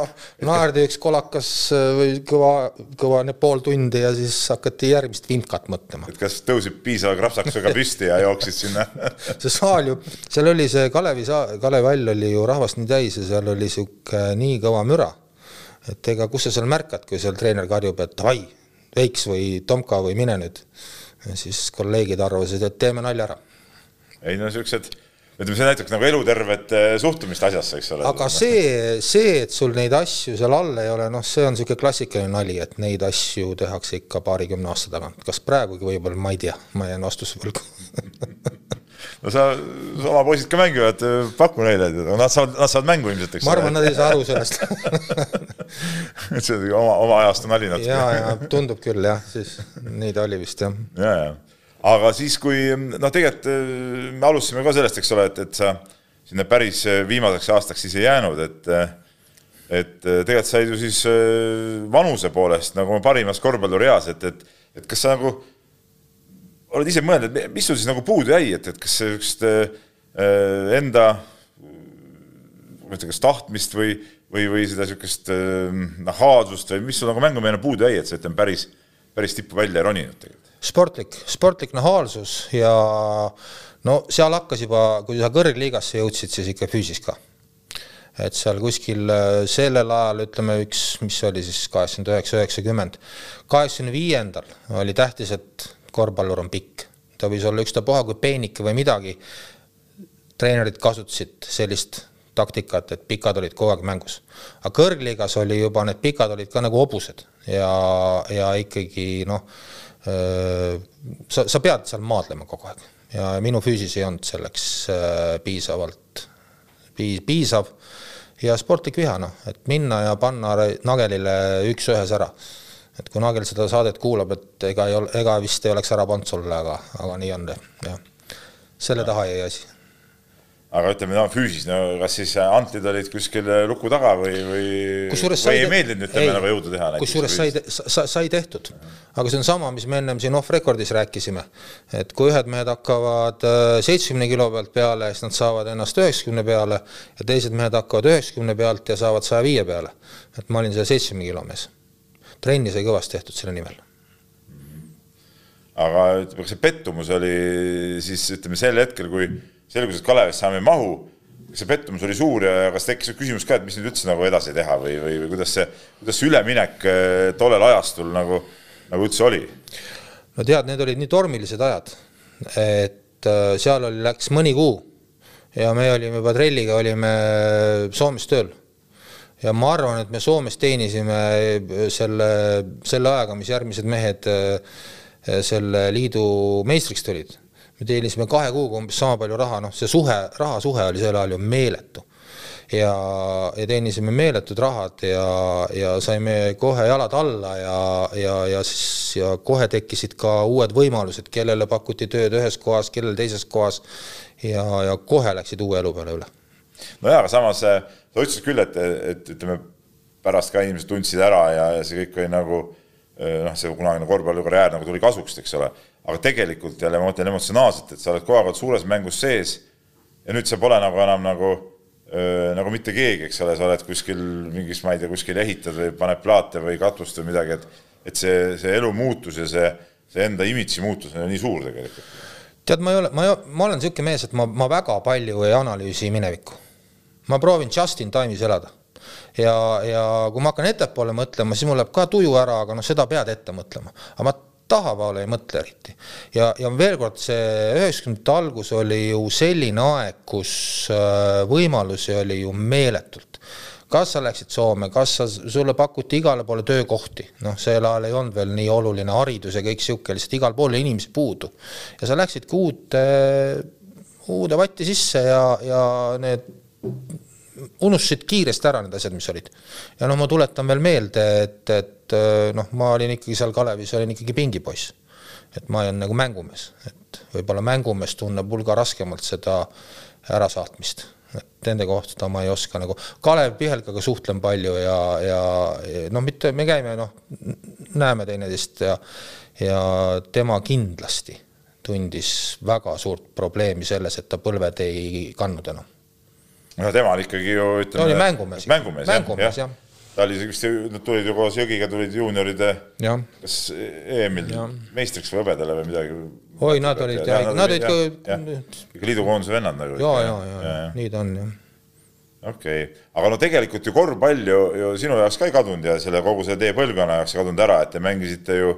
naerdi üks kolakas äh, või kõva, kõva pool tundi ja siis hakati järgmist vimkat mõtlema. et kas tõusid piisava krapsakusega püsti ja jooksid sinna see saal ju, seal oli see Kalevi saa-, Kalevi hall oli ju rahvast nii täis ja seal oli sihuke nii kõva müra. et ega kus sa seal märkad, kui seal treener karjub, et davai, Veiks või Tomka või mine nüüd. siis kolleegid arvasid, et teeme nalja ära. ei no siuksed ütleme, see näitaks nagu elutervet eh, suhtumist asjasse, eks ole. aga see, see, et sul neid asju seal all ei ole, noh, see on niisugune klassikaline nali, et neid asju tehakse ikka paarikümne aasta tagant. kas praegugi võib-olla, ma ei tea, ma jään vastuse võlgu no sa, oma poisid ka mängivad, paku neile, nad saavad, nad saavad mängu ilmselt, eks ma arvan, nad ei saa aru sellest et see on oma, oma ajastu nali natuke. ja, ja tundub küll jah, siis nii ta oli vist jah. ja, ja aga siis, kui noh, tegelikult äh, me alustasime ka sellest, eks ole, et, et sa sinna päris äh, viimaseks aastaks siis ei jäänud, et äh, et tegelikult said ju siis vanuse poolest nagu parimas korvpallureas, et, et, et kas sa nagu oled ise mõelnud, et mis sul siis nagu puudu jäi, et, et kas äh, enda ma ei tea, kas tahtmist või, või, või seda sihukest nahaalsust või mis sul nagu mängumehe puudu jäi, et sa ütleme päris, päris tippu välja roninud tegelikult? sportlik, sportlik nahaalsus ja no seal hakkas juba, kui sa kõrgliigasse jõudsid, siis ikka füüsis ka. et seal kuskil äh, sellel ajal ütleme üks, mis oli siis kaheksakümmend üheksa, üheksakümmend, kaheksakümne viiendal oli tähtis, et korvpallur on pikk. ta võis olla ükstapuha kui peenike või midagi. treenerid kasutasid sellist taktikat, et pikad olid kogu aeg mängus. aga kõrgliigas oli juba, need pikad olid ka nagu hobused ja, ja ikkagi noh sa, sa pead seal maadlema kogu aeg ja minu füüsis ei olnud selleks piisavalt piis,, piisav ja sportlik viha, noh, et minna ja panna Nagelile üks-ühes ära. et kui Nagel seda saadet kuulab, et ega ei ole, ega vist ei oleks ära pannud sulle, aga, aga nii on, jah. selle taha jäi asi aga ütleme, no füüsis, no kas siis antlid olid kuskil luku taga või, või, või ei meeldinud, ütleme nagu jõudu teha? kusjuures sai, sai, sai tehtud, aga see on sama, mis me ennem siin off-record'is rääkisime, et kui ühed mehed hakkavad äh, seitsmekümne kilo pealt peale, siis nad saavad ennast üheksakümne peale ja teised mehed hakkavad üheksakümne pealt ja saavad saja viie peale. et ma olin see seitsmekümne kilo mees. trenni sai kõvasti tehtud selle nimel aga ütleme, kas see pettumus oli siis ütleme sel hetkel, kui selgus, et Kalevis saame ei mahu, see pettumus oli suur ja kas tekkis küsimus ka, et mis nüüd üldse nagu edasi teha või, või, või kuidas see, kuidas see üleminek äh, tollel ajastul nagu, nagu üldse oli? no tead, need olid nii tormilised ajad, et äh, seal oli, läks mõni kuu ja me olime juba trelliga, olime Soomes tööl. ja ma arvan, et me Soomes teenisime selle, selle ajaga, mis järgmised mehed selle liidu meistriks tulid me teenisime kahe kuuga umbes sama palju raha, noh, see suhe, rahasuhe oli sel ajal ju meeletu. ja, ja teenisime meeletud rahad ja, ja saime kohe jalad alla ja, ja, ja siis ja kohe tekkisid ka uued võimalused, kellele pakuti tööd ühes kohas, kellele teises kohas ja, ja kohe läksid uue elu peale üle. nojah, aga samas sa ütlesid küll, et, et ütleme, pärast ka inimesed tundsid ära ja, ja see kõik oli nagu noh, see kunagine korvpallikarjäär nagu tuli kasuks, eks ole aga tegelikult jälle ma mõtlen emotsionaalselt, et sa oled kogu aeg olnud suures mängus sees ja nüüd sa pole nagu enam nagu öö, nagu mitte keegi, eks ole, sa oled kuskil mingis, ma ei tea, kuskil ehitad või paned plaate või katust või midagi, et et see, see elu muutus ja see, see enda imidži muutus on nii suur tegelikult. tead, ma ei ole, ma ma olen niisugune mees, et ma, ma väga palju ei analüüsi minevikku. ma proovin just in time'is elada ja, ja kui ma hakkan ettepoole mõtlema, siis mul läheb ka tuju ära, aga noh, seda pead ette mõtlema. aga ma tahapoole ei mõtle eriti. ja, ja veel kord, see üheksakümnendate algus oli ju selline aeg, kus äh, võimalusi oli ju meeletult kas sa läksid Soome, kas sa, sulle pakuti igale poole töökohti, noh, sel ajal ei olnud veel nii oluline haridus ja kõik sihuke, lihtsalt igal pool oli inimesi puudu. ja sa läksidki uude, uude vatti sisse ja, ja need unustasid kiiresti ära need asjad, mis olid. ja noh, ma tuletan veel meelde, et, et noh, ma olin ikkagi seal Kalevis, olin ikkagi pingipoiss. et ma olen nagu mängumees, et võib-olla mängumees tunneb hulga raskemalt seda ärasaatmist, et nende kohta ma ei oska nagu, Kalev Pihelgaga suhtlen palju ja, ja, ja noh, mitte, me käime noh, näeme teineteist ja, ja tema kindlasti tundis väga suurt probleemi selles, et ta põlved ei kandnud enam no tema on ikkagi ju ütleme. ta oli mängumees. mängumees, mängumees jah, jah.. ta oli vist, nad tulid ju koos Jõgiga tulid juunioride, kas EM-il meistriks või hõbedale või midagi. oi, nad olid jah, nad olid ka. ikka liidukoondise vennad nagu. ja, ja, ja, ja, nii ta on jah okei okay., aga no tegelikult ju korvpall ju, ju sinu jaoks ka ei kadunud ja selle kogu selle teie põlvkonna jaoks ei kadunud ära, et te mängisite ju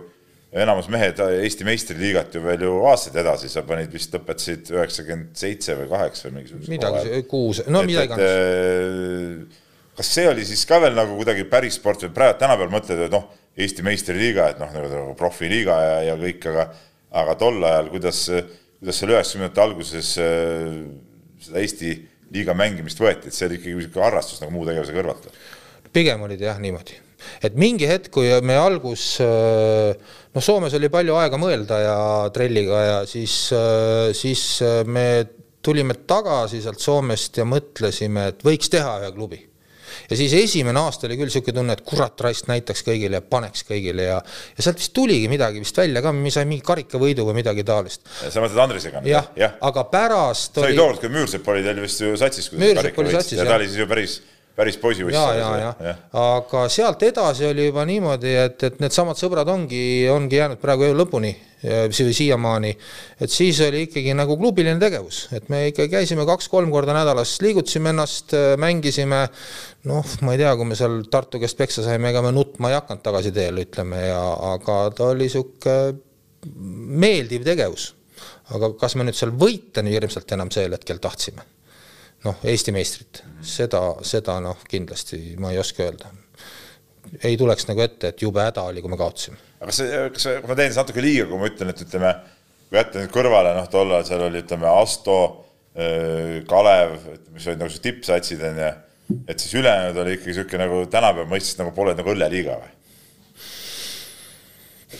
enamus mehed Eesti meistriliigat ju veel ju aastaid edasi, sa panid vist, lõpetasid üheksakümmend seitse või kaheksa või mingisuguse midagi, kuus, no midagi iganes. Äh, kas see oli siis ka veel nagu kuidagi päris sport või praegu tänapäeval mõtled, et noh, Eesti meistriliiga, et noh, nagu, nagu profiliiga ja, ja kõik, aga aga tol ajal, kuidas, kuidas seal üheksakümnendate alguses äh, seda Eesti liiga mängimist võeti, et see oli ikkagi niisugune harrastus nagu muu tegevuse kõrvalt? pigem oli ta jah niimoodi, et mingi hetk, kui me algus äh, noh, Soomes oli palju aega mõelda ja trelliga ja siis, äh, siis äh, me tulime tagasi sealt Soomest ja mõtlesime, et võiks teha ühe klubi ja siis esimene aasta oli küll niisugune tunne, et kurat raisk näitaks kõigile ja paneks kõigile ja ja sealt vist tuligi midagi vist välja ka, me saime mingi karikavõidu või midagi taolist. sa mõtled Andrisega? jah ja., aga pärast see oli tookord, kui Müürsepp oli teil vist ju satsis, kui Müürsepp oli satsis, ja ta oli siis ju päris päris poisiuss. ja, ja, ja, ja., aga sealt edasi oli juba niimoodi, et, et needsamad sõbrad ongi, ongi jäänud praegu elu lõpuni või siiamaani. et siis oli ikkagi nagu klubiline tegevus, et me ikka käisime kaks-kolm korda nädalas, liigutasime ennast, mängisime. noh, ma ei tea, kui me seal Tartu käest peksa saime, ega me nutma ei hakanud tagasi teele, ütleme ja, aga ta oli sihuke meeldiv tegevus. aga kas me nüüd seal võita nii hirmsalt enam sel hetkel tahtsime? Noh, Eesti meistrit, seda, seda noh, kindlasti ma ei oska öelda. ei tuleks nagu ette, et jube häda oli, kui me kaotasime. aga see, kas ma teen natuke liiga, kui ma ütlen, et ütleme, kui jätta nüüd kõrvale, noh, tollal seal oli, ütleme, Asto, Kalev, mis olid nagu tippsatsid, on ju, et siis ülejäänud oli ikkagi niisugune nagu tänapäeva mõistes nagu pooled nagu õlleliiga või?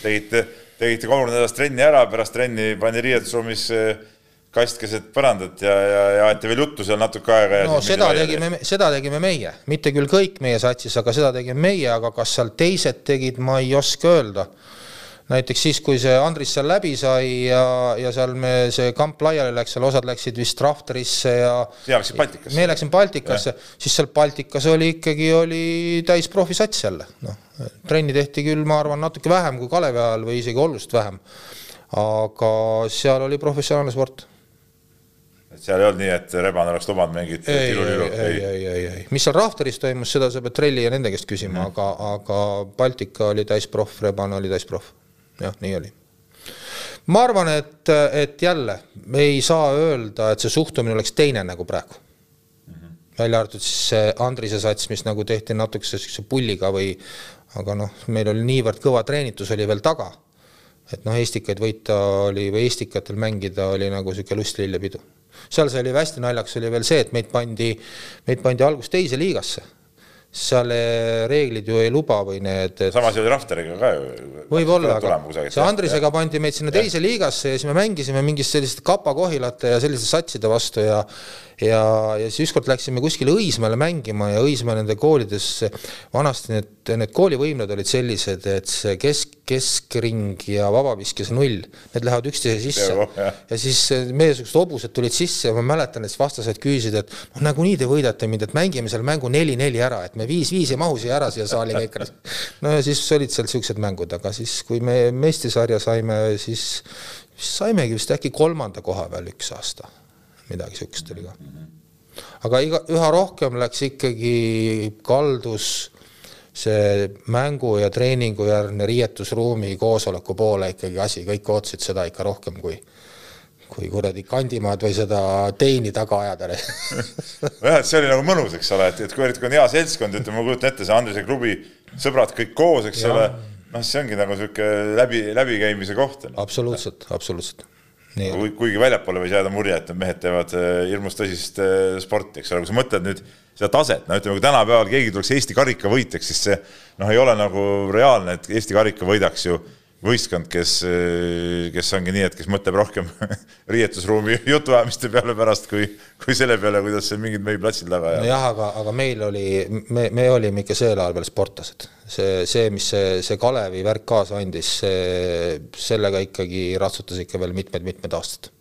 tegite, tegite kolm nädalas trenni ära, pärast trenni pandi riietusruumis äh, kast keset põrandat ja, ja, ja aeti veel juttu seal natuke aega. no seda tegime, seda tegime meie, mitte küll kõik meie satsis, aga seda tegime meie, aga kas seal teised tegid, ma ei oska öelda. näiteks siis, kui see Andris seal läbi sai ja, ja seal me, see kamp laiali läks, seal osad läksid vist Rafterisse ja. sina läksid Baltikasse. me läksime Baltikasse, siis seal Baltikas oli ikkagi, oli täis profisats jälle, noh. trenni tehti küll, ma arvan, natuke vähem kui Kalevi ajal või isegi oluliselt vähem. aga seal oli professionaalne sport et seal ei olnud nii, et Reban oleks lubanud mingit ei, tilulilu? ei, ei, ei, ei, mis seal Rafteris toimus, seda sa pead Trelli ja nende käest küsima mm, aga, aga Baltika oli täisproff, Reban oli täisproff. jah, nii oli. ma arvan, et, et jälle, me ei saa öelda, et see suhtumine oleks teine nagu praegu mm. -hmm. välja arvatud siis see Andrise sats, mis nagu tehti natukese siukse pulliga või aga noh, meil oli niivõrd kõva treenitus oli veel taga, et noh, Estikaid võita oli või Estikatel mängida oli nagu niisugune lustlillepidu. Seal see oli hästi naljakas, oli veel see, et meid pandi, meid pandi alguses teise liigasse seal reeglid ju ei luba või need et.... samas oli Rafteriga ka ju. võib-olla, aga see Andrisega pandi meid sinna teise ja. liigasse ja siis me mängisime mingist selliste kapakohilate ja selliste satside vastu ja ja, ja siis ükskord läksime kuskile Õismäele mängima ja Õismäe nende koolides, vanasti need, need koolivõimlad olid sellised, et see kesk, keskring ja vabaviskes null, need lähevad üksteise sisse. ja siis meiesugused hobused tulid sisse ja ma mäletan, et siis vastased küsisid, et noh, nagunii te võidate mind, et mängime selle mängu neli-neli ära, et me viis-viis ei mahu siia ära siia saali kõik. no ja siis olid seal siuksed mängud, aga siis, kui me meistrisarja saime, siis, siis saimegi vist äkki kolmanda koha peal üks aasta midagi sihukest oli ka. aga iga, üha rohkem läks ikkagi, kaldus see mängu ja treeningu järgne riietusruumi koosoleku poole ikkagi asi, kõik ootasid seda ikka rohkem kui kui kuradi kandimaad või seda teini taga ajada nojah, et see oli nagu mõnus, eks ole, et, et kui eriti kui on hea seltskond, ütleme, ma kujutan ette, see Andrise klubi sõbrad kõik koos, eks ja. ole, noh, see ongi nagu niisugune läbi, läbikäimise koht. absoluutselt, absoluutselt Nii. kuigi väljapoole võis jääda mulje, et need mehed teevad äh, hirmus tõsist äh, sporti, eks ole, kui sa mõtled nüüd seda taset, no ütleme, kui tänapäeval keegi tuleks Eesti karika võitjaks, siis see noh, ei ole nagu reaalne, et Eesti karika võidaks ju võistkond, kes, kes ongi nii, et kes mõtleb rohkem riietusruumi jutuajamiste peale pärast, kui, kui selle peale, kuidas seal mingid meie platsil taga ajavad. nojah, aga, aga meil oli, me, me olime ikka sel ajal veel sportlased. see, see, mis see, see Kalevi värk kaasa andis, see, sellega ikkagi ratsutas ikka veel mitmed-mitmed aastad.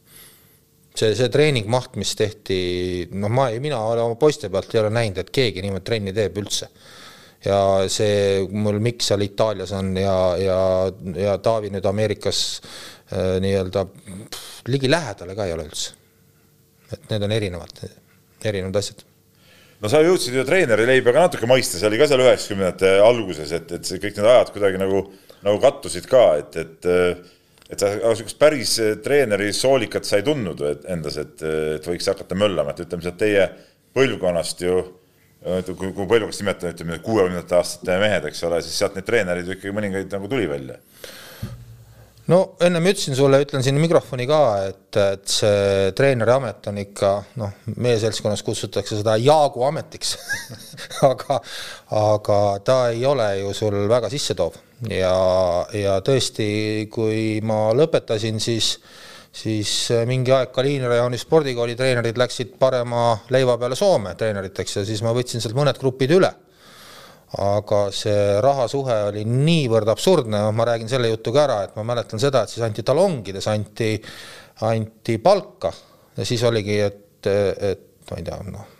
see, see treeningmaht, mis tehti, noh, ma, mina oma poiste pealt ei ole näinud, et keegi niimoodi trenni teeb üldse ja see mul Mikk seal Itaalias on ja, ja, ja Taavi nüüd Ameerikas äh, nii-öelda ligilähedale ka ei ole üldse. et need on erinevad, erinevad asjad no sa jõudsid ju treeneri leiba ka natuke mõista, see oli ka seal üheksakümnendate alguses, et, et see kõik need ajad kuidagi nagu, nagu kattusid ka, et, et et sa niisugust päris treeneri soolikat sa ei tundnud endas, et, et võiks hakata möllama, et ütleme sealt teie põlvkonnast ju kui, kui põlveks nimetada, ütleme kuuekümnendate aastate mehed, eks ole, siis sealt neid treenereid ju ikkagi mõningaid nagu tuli välja. no ennem ütlesin sulle, ütlen siin mikrofoni ka, et, et see treeneri amet on ikka noh, meie seltskonnas kutsutakse seda Jaagu ametiks aga, aga ta ei ole ju sul väga sissetoov ja, ja tõesti, kui ma lõpetasin, siis siis äh, mingi aeg Kaliini rajooni spordikooli treenerid läksid parema leiva peale Soome treeneriteks ja siis ma võtsin sealt mõned grupid üle. aga see rahasuhe oli niivõrd absurdne, ma räägin selle jutu ka ära, et ma mäletan seda, et siis anti talongides, anti, anti palka ja siis oligi, et, et ma ei tea, noh,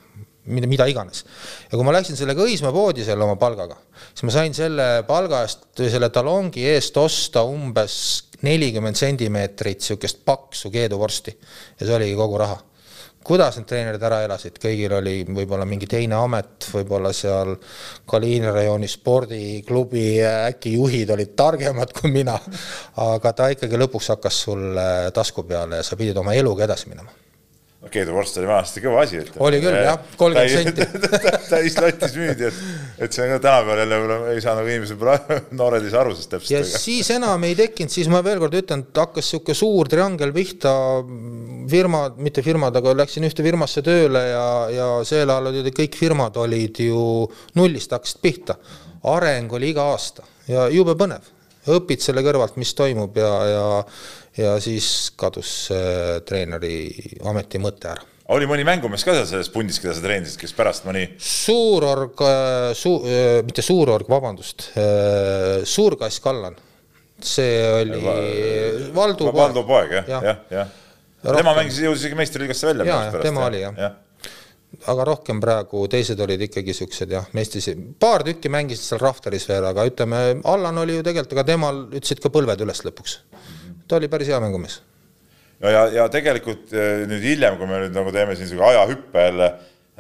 mida, mida iganes. ja kui ma läksin sellega Õismäe poodi selle oma palgaga, siis ma sain selle palga eest, selle talongi eest osta umbes nelikümmend sentimeetrit niisugust paksu keeduvorsti ja see oligi kogu raha. kuidas need treenerid ära elasid, kõigil oli võib-olla mingi teine amet, võib-olla seal Kaliini rajooni spordiklubi äkki juhid olid targemad kui mina, aga ta ikkagi lõpuks hakkas sulle tasku peale ja sa pidid oma eluga edasi minema keeduvorst oli vanasti kõva asi. oli küll jah, kolmkümmend senti täis latis müüdi, et, et see on ka tänapäeval jälle ei saa nagu inimesed noored ei saa aru sellest täpselt. ja aga. siis enam ei tekkinud, siis ma veel kord ütlen, et hakkas niisugune suur triangel pihta, firma, mitte firmad, aga läksin ühte firmasse tööle ja, ja sel ajal olid kõik firmad olid ju nullist hakkasid pihta. areng oli iga aasta ja jube põnev, õpid selle kõrvalt, mis toimub ja, ja ja siis kadus treeneri ameti mõte ära oli mõni mängumees ka seal selles pundis, keda sa treenisid, kes pärast mõni? suurorg, äh, suu-, äh, mitte suurorg, vabandust, äh, suurkass Kallan. see oli Va Valdu poeg. Valdu poeg jah, jah, jah ja.. tema mängis, jõudis isegi meistriliigasse välja. ja, ja tema oli jah ja. aga rohkem praegu teised olid ikkagi siuksed jah, meistris, paar tükki mängisid seal Rafteris veel, aga ütleme, Allan oli ju tegelikult, aga temal ütlesid ka põlved üles lõpuks ta oli päris hea mängumees. no ja, ja tegelikult äh, nüüd hiljem, kui me nüüd nagu teeme siin niisugune ajahüppe jälle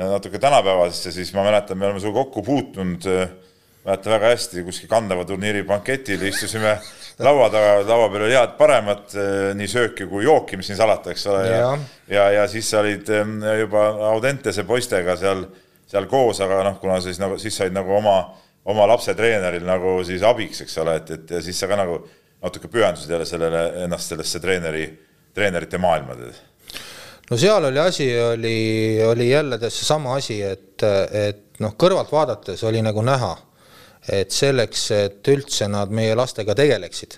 natuke tänapäevasesse, siis ma mäletan, me oleme sinuga kokku puutunud, mäletan väga hästi, kuskil kandava turniiri banketil istusime laua taga, laua peal oli head paremat, nii sööki kui jooki, mis siin salata, eks ole, ja, ja, ja siis sa olid juba Audentese poistega seal, seal koos, aga noh, kuna siis nagu, siis said nagu oma oma lapse treeneril nagu siis abiks, eks ole, et, et ja siis sa ka nagu natuke pühendusid jälle sellele ennast sellesse treeneri, treenerite maailma no seal oli asi, oli, oli jälle seesama asi, et, et noh, kõrvalt vaadates oli nagu näha, et selleks, et üldse nad meie lastega tegeleksid,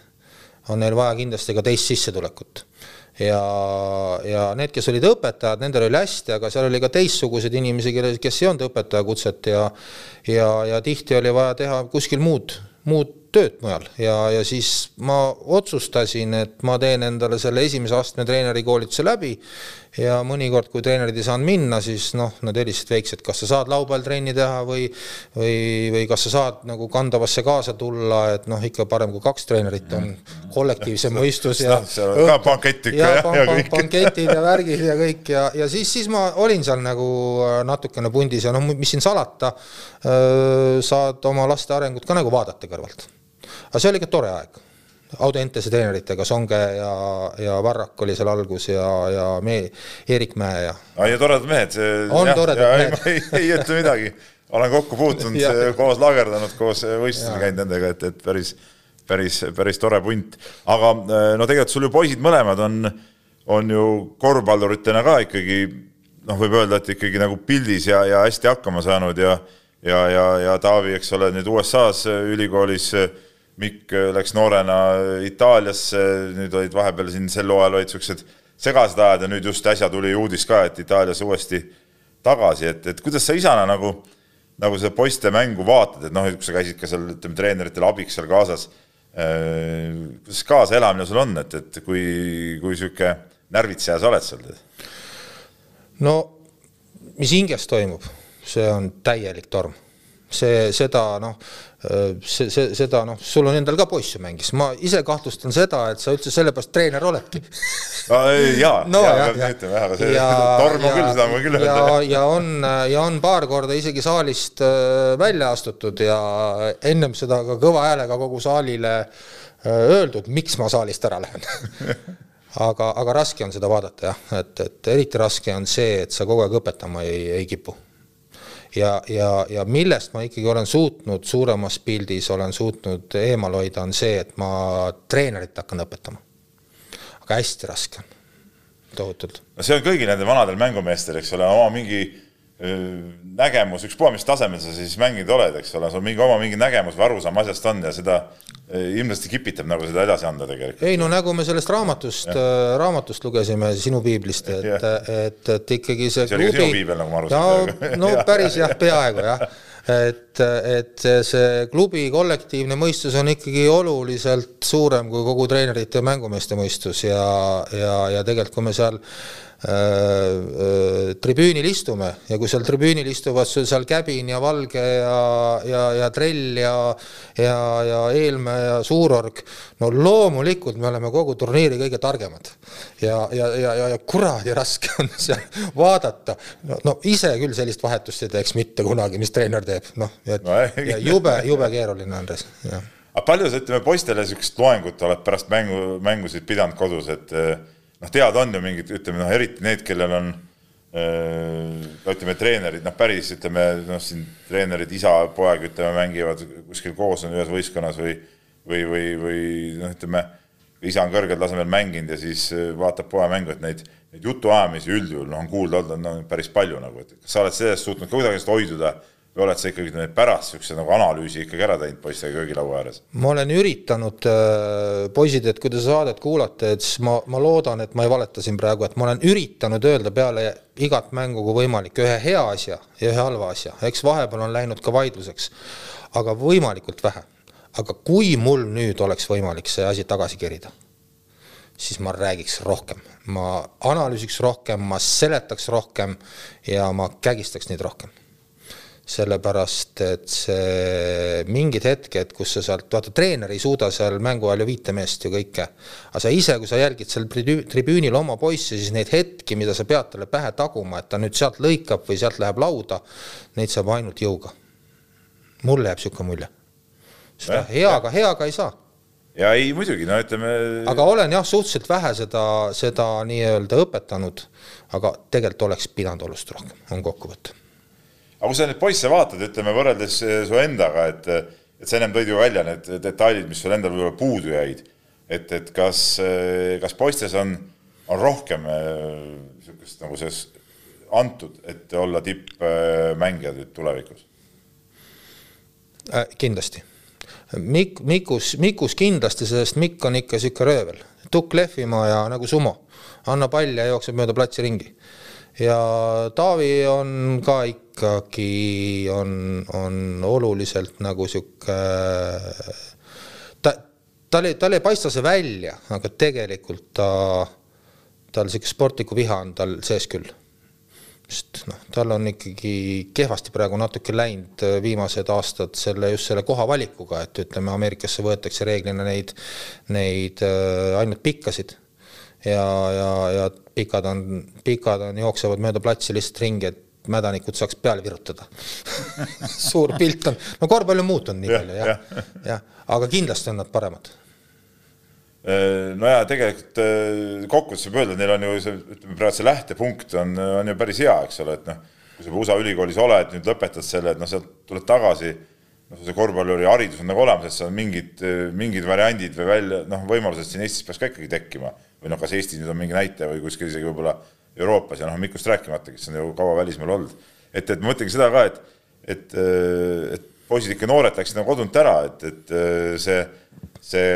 on neil vaja kindlasti ka teist sissetulekut. Ja, ja need, kes olid õpetajad, nendel oli hästi, aga seal oli ka teistsuguseid inimesi, kellel, kes ei olnud õpetajakutset ja ja, ja tihti oli vaja teha kuskil muud, muud tööd mujal. Ja, ja siis ma otsustasin, et ma teen endale selle esimese astme treenerikoolituse läbi. Ja mõnikord, kui treenerid ei saanud minna, siis noh, nad helistasid väiksed, kas sa saad laupäeval trenni teha või või, või kas sa saad nagu kandavasse kaasa tulla, et noh, ikka parem, kui kaks treenerit on. Kollektiivsem mõistus ja on ka bankett ikka ja, ja, ja kõik. banketid ja värgid ja kõik. Ja, ja siis, siis ma olin seal nagu äh, natukene pundis ja noh, mis siin salata, äh, saad oma laste arengut ka nagu vaadata kõrvalt. Aga see oli ikka tore aeg Audentese treeneritega, Songe ja, ja Varrak oli seal algus ja, ja me, Erik Mäe ja. ja toredad mehed. on jah, toredad ja, mehed. ei, ei ütle midagi, olen kokku puutunud koos lagerdanud, koos võistlusel käinud nendega, et, et päris, päris, päris tore punt. aga no tegelikult sul ju poisid mõlemad on, on ju korvpalluritena ka ikkagi noh, võib öelda, et ikkagi nagu pildis ja, ja hästi hakkama saanud ja ja, ja, ja Taavi, eks ole, nüüd USA-s ülikoolis Mikk äh, läks noorena Itaaliasse, nüüd olid vahepeal siin sel hooajal olid niisugused segased ajad ja nüüd just äsja tuli uudis ka, et Itaalias uuesti tagasi, et, et kuidas sa isana nagu, nagu seda poiste mängu vaatad, et noh, kui sa käisid ka seal, ütleme, treeneritele abiks seal kaasas äh,, kuidas kaasaelamine sul on, et, et kui, kui niisugune närvitseja sa oled seal? no mis hinges toimub, see on täielik torm see, seda noh, see, see, seda noh, sul on endal ka poiss ju mängis, ma ise kahtlustan seda, et sa üldse sellepärast treener oledki. Jaa, no, jaa, ja, ütleme jah, aga see ja, torm on küll, seda ma küll öelda. ja, ja on, ja on paar korda isegi saalist äh, välja astutud ja ennem seda ka kõva häälega kogu saalile äh, öeldud, miks ma saalist ära lähen. Aga, aga raske on seda vaadata jah, et, et eriti raske on see, et sa kogu aeg õpetama ei, ei kipu ja, ja, ja millest ma ikkagi olen suutnud suuremas pildis, olen suutnud eemal hoida, on see, et ma treenerit hakkan õpetama. aga hästi raske on, tohutult. no see on kõigil nendel vanadel mängumeestel, eks ole, oma mingi nägemus, ükspuha, mis tasemel sa siis mänginud oled, eks ole, sul mingi oma mingi nägemus või arusaam asjast on ja seda ilmselt kipitab nagu seda edasi anda tegelikult. ei no nagu me sellest raamatust, raamatust lugesime, sinu piiblist, et, et, et ikkagi see see klubi... piibel, nagu ma aru sain. no päris jah, peaaegu jah et, et see klubi kollektiivne mõistus on ikkagi oluliselt suurem kui kogu treenerite ja mängumeeste mõistus ja, ja, ja tegelikult, kui me seal tribüünil istume ja kui seal tribüünil istuvad seal Käbin ja Valge ja, ja, ja Trell ja, ja, ja Eelmäe ja Suurorg, no loomulikult me oleme kogu turniiri kõige targemad. ja, ja, ja, ja, ja kuradi raske on seal vaadata, no, no ise küll sellist vahetust ei teeks mitte kunagi, mis treener teeb, noh, et ja jube, jube keeruline, Andres, jah. aga palju sa, ütleme, poistele niisugust loengut oled pärast mängu, mängusid pidanud kodus, et noh, teada on ju mingid, ütleme noh, eriti need, kellel on äh, ütleme, treenerid, noh, päris ütleme, noh, siin treenerid, isa, poeg, ütleme, mängivad kuskil koos, on ühes võistkonnas või või, või, või noh, ütleme, isa on kõrgel tasemel mänginud ja siis äh, vaatab poja mängu, et neid, neid jutuajamisi üldjuhul noh, on kuulda olnud no, päris palju nagu, et kas sa oled sellest suutnud ka kuidagi hoiduda või oled sa ikkagi need pärast niisuguse nagu analüüsi ikkagi ära teinud poistega köögilaua ääres? ma olen üritanud äh,, poisid, et kui te saadet kuulate, et siis ma, ma loodan, et ma ei valeta siin praegu, et ma olen üritanud öelda peale igat mängu, kui võimalik, ühe hea asja ja ühe halva asja, eks vahepeal on läinud ka vaidluseks, aga võimalikult vähe. aga kui mul nüüd oleks võimalik see asi tagasi kerida, siis ma räägiks rohkem, ma analüüsiks rohkem, ma seletaks rohkem ja ma kägistaks neid rohkem sellepärast et see mingid hetked, kus sa sealt, vaata treener ei suuda seal mängu ajal ju viite meest ju kõike. aga sa ise, kui sa jälgid seal tribüünil oma poissi, siis neid hetki, mida sa pead talle pähe taguma, et ta nüüd sealt lõikab või sealt läheb lauda, neid saab ainult jõuga. mulle jääb sihuke mulje. seda ja, heaga, heaga ei saa ja ei muidugi, no ütleme. aga olen jah, suhteliselt vähe seda, seda nii-öelda õpetanud, aga tegelikult oleks pidanud olust rohkem, on kokkuvõte aga kui sa neid poisse vaatad, ütleme võrreldes eh, su endaga, et, et sa ennem tõid ju välja need detailid, mis sul endal võib-olla puudu jäid. et, et kas, eh, kas poistes on, on rohkem niisugust eh, nagu selles antud, et olla tippmängijad nüüd tulevikus äh,? kindlasti. Mik-, Mikus, Mikus kindlasti, sest Mikk on ikka niisugune röövel, tukk lehvima ja nagu sumo, anna pall ja jookseb mööda platsi ringi ja Taavi on ka ikkagi, on, on oluliselt nagu sihuke, ta, tal ei, tal ei paista see välja, aga tegelikult ta, tal sihuke sportliku viha on tal sees küll. sest noh, tal on ikkagi kehvasti praegu natuke läinud viimased aastad selle, just selle koha valikuga, et ütleme, Ameerikasse võetakse reeglina neid, neid äh, ainult pikkasid ja, ja, ja pikad on, pikad on, jooksevad mööda platsi lihtsalt ringi, et mädanikud saaks peale virutada suur pilt on, no korvpall on muutunud nii palju jah, jah ja. ja., aga kindlasti on nad paremad. Äh, no ja tegelikult äh, kokkuvõttes võib öelda, et neil on ju see, ütleme praegu see lähtepunkt on, on ju päris hea, eks ole, et noh, kui sa USA ülikoolis oled, nüüd lõpetad selle, et noh, sealt tuled tagasi, noh, see korvpalluri haridus on nagu olemas, et seal mingid, mingid variandid või välja, noh, võimalused siin Eestis peaks ka ikkagi tekkima või noh, kas Eestis nüüd on mingi näitaja või kuskil isegi võib-olla Euroopas ja noh, Mikust rääkimata, kes on ju kaua välismaal olnud. et, et ma mõtlengi seda ka, et, et, et poisid ikka noored läksid nagu kodunt ära, et, et see, see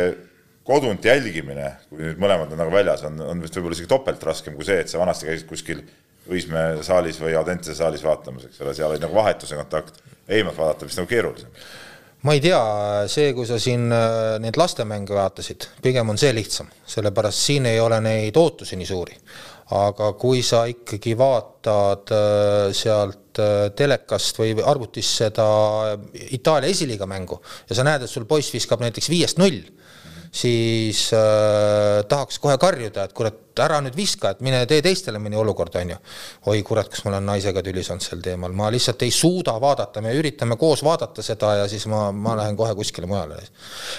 kodunt jälgimine, kui nüüd mõlemad on nagu väljas, on, on vist võib-olla isegi topelt raskem kui see, et sa vanasti käisid kuskil Õismäe saalis või Audentese saalis vaatamas, eks ole, seal oli nagu vahetuse kontakt, eemalt vaadata vist nagu keerulisem ma ei tea, see, kui sa siin äh, neid lastemänge vaatasid, pigem on see lihtsam, sellepärast siin ei ole neid ootusi nii suuri. Aga kui sa ikkagi vaatad äh, sealt äh, telekast või arvutist seda Itaalia esiliiga mängu ja sa näed, et sul poiss viskab näiteks viiest null siis äh, tahaks kohe karjuda, et kurat, ära nüüd viska, et mine tee teistele mõni olukord, on ju. oi kurat, kas ma olen naisega tülis olnud sel teemal, ma lihtsalt ei suuda vaadata, me üritame koos vaadata seda ja siis ma, ma lähen kohe kuskile mujale.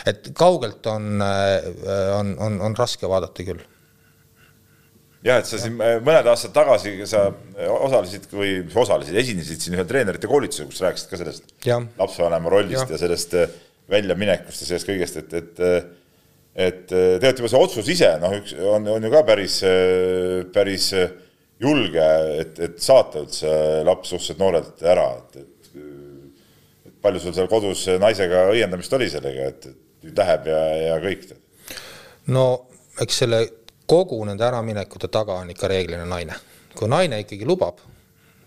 et kaugelt on, äh, on, on, on raske vaadata küll jah, et sa siin äh, mõned aastad tagasi sa osalesid või osalesid, esinesid siin ühel treenerite koolitusel, kus rääkisid ka sellest lapsevanema rollist ja, ja sellest väljaminekust ja sellest kõigest, et, et et äh, tegelikult juba see otsus ise noh, üks on, on ju ka päris, äh, päris äh, julge, et, et saata üldse laps suhteliselt noorelt ära, et, et, et palju sul seal kodus naisega õiendamist oli sellega, et, et nüüd läheb ja, ja kõik? no eks selle kogu nende äraminekute taga on ikka reeglina naine. kui naine ikkagi lubab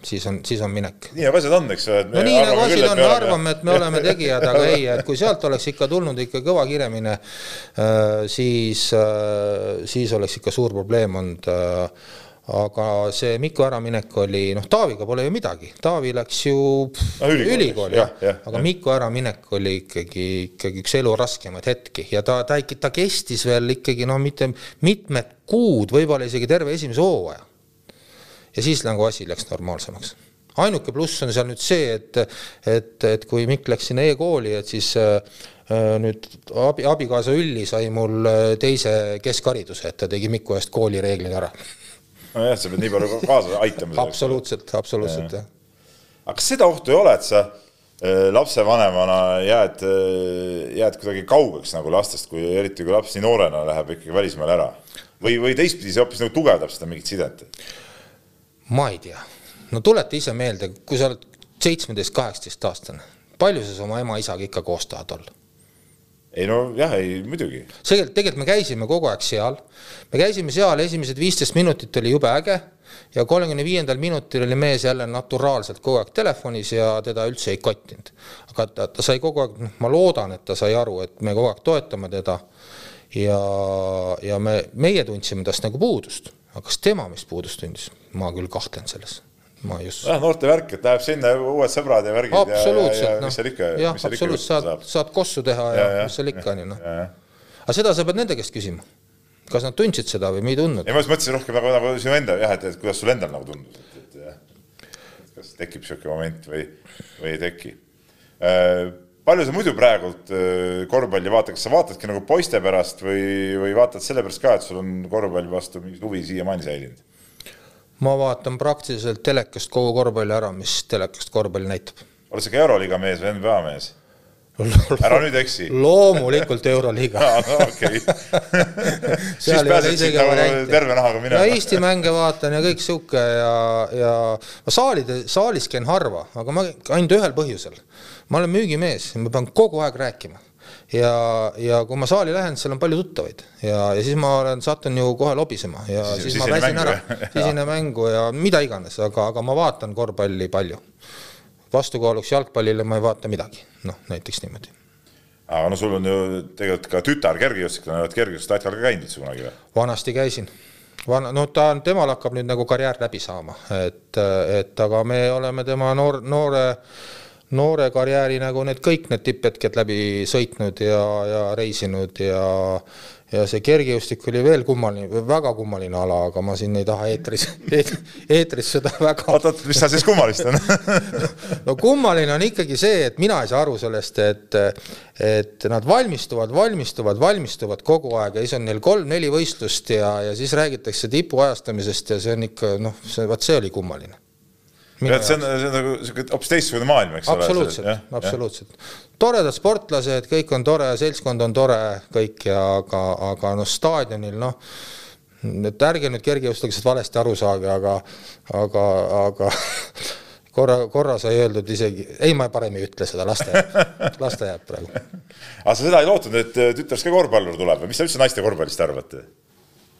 siis on, siis on minek. nii nagu asjad on, eks ole. no nii nagu asjad on, me arvame, et me oleme tegijad, aga ei, et kui sealt oleks ikka tulnud ikka kõva kiremine, äh, siis, äh, siis oleks ikka suur probleem olnud äh, aga see Miku äraminek oli, noh, Taaviga pole ju midagi, Taavi läks ju no, ülikooli, ülikooli, jah ja,, aga ja. Miku äraminek oli ikkagi, ikkagi üks elu raskemaid hetki ja ta, ta, ta kestis veel ikkagi noh, mitte mitmed kuud, võib-olla isegi terve esimese hooaja ja siis nagu asi läks normaalsemaks. ainuke pluss on seal nüüd see, et, et, et kui Mikk läks sinna e-kooli, et siis äh, nüüd abi, abikaasa Ülli sai mul äh, teise keskhariduse, et ta tegi Miku eest koolireeglid ära. Nojah, sa pead nii palju kaasa aitama. absoluutselt, absoluutselt jah. aga kas seda ohtu ei ole, et sa äh, lapsevanemana jääd, äh, jääd kuidagi kaugeks nagu lastest, kui eriti kui laps nii noorena läheb ikkagi välismaale ära? või, või teistpidi see hoopis nagu tugevdab seda mingit sidet? ma ei tea, no tuleta ise meelde, kui sa oled seitsmeteist, kaheksateist aastane, palju sa oma ema-isaga ikka koos tahad olla? Ei no jah, ei muidugi. tegelikult, tegelikult me käisime kogu aeg seal, me käisime seal, esimesed viisteist minutit oli jube äge ja kolmekümne viiendal minutil oli mees jälle naturaalselt kogu aeg telefonis ja teda üldse ei kottinud. aga ta, ta sai kogu aeg, noh, ma loodan, et ta sai aru, et me kogu aeg toetame teda ja, ja me, meie tundsime tast nagu puudust aga kas tema meist puudust tundis? ma küll kahtlen selles. Ma usu. jah, noorte värk, et läheb sinna uued sõbrad ja värgid absoluutselt, ja, ja, ja mis seal ikka, jah, absoluutselt, saad, saad kossu teha ja, ja, ja mis seal ikka on ju noh. aga seda sa pead nende käest küsima. kas nad tundsid seda või me ei tundnud? ei, ma just mõtlesin rohkem nagu, nagu sinu enda jah, et, et kuidas sul endal nagu tundus, et, et jah, kas tekib niisugune moment või, või ei teki äh, palju sa muidu praegult äh, korvpalli vaatad, kas sa vaatadki nagu poiste pärast või, või vaatad selle pärast ka, et sul on korvpalli vastu mingi huvi siiamaani säilinud? Ma vaatan praktiliselt telekast kogu korvpalli ära, mis telekast korvpalli näitab. oled sa ka Euroliiga mees või NBA mees? ära nüüd eksi. loomulikult Euroliiga okei. siis pääsed siit nagu terve nahaga minema. ja Eesti mänge vaatan ja kõik sihuke ja, ja ma saalide, saalis käin harva, aga ma ainult ühel põhjusel. ma olen müügimees, ma pean kogu aeg rääkima ja, ja kui ma saali lähen, seal on palju tuttavaid. Ja, ja siis ma olen, satun ju kohe lobisema. Ja siis, siis ma väsin ära, sisene mängu ja mida iganes, aga, aga ma vaatan korvpalli palju. vastukaaluks jalgpallile ma ei vaata midagi, noh näiteks niimoodi. Aga no sul on ju tegelikult ka tütar kergejõustiklane, oled kergejõustikuajakal ka käinud üldse kunagi või? vanasti käisin. Vana, no ta on, temal hakkab nüüd nagu karjäär läbi saama, et, et aga me oleme tema noor, noore noore karjääri nagu need kõik need tipphetked läbi sõitnud ja, ja reisinud ja ja see kergejõustik oli veel kummaline, väga kummaline ala, aga ma siin ei taha eetris eet,, eetris seda väga. oot, oot, mis seal siis kummalist on no kummaline on ikkagi see, et mina ei saa aru sellest, et, et nad valmistuvad, valmistuvad, valmistuvad kogu aeg ja siis on neil kolm-neli võistlust ja, ja siis räägitakse tipu ajastamisest ja see on ikka noh, see, vot see oli kummaline et see on, see on nagu sihuke hoopis teistsugune maailm, eks ole. absoluutselt, absoluutselt. toredad sportlased, kõik on tore, seltskond on tore, kõik ja aga, aga noh, staadionil noh, et ärge nüüd kergejõustikust valesti aru saage, aga, aga, aga korra, korra sai öeldud isegi, ei, ma parem ei ütle seda, las ta jääb, las ta jääb praegu. aga sa seda ei lootnud, et tütrest ka korvpallur tuleb või mis sa üldse naiste korvpallist arvad?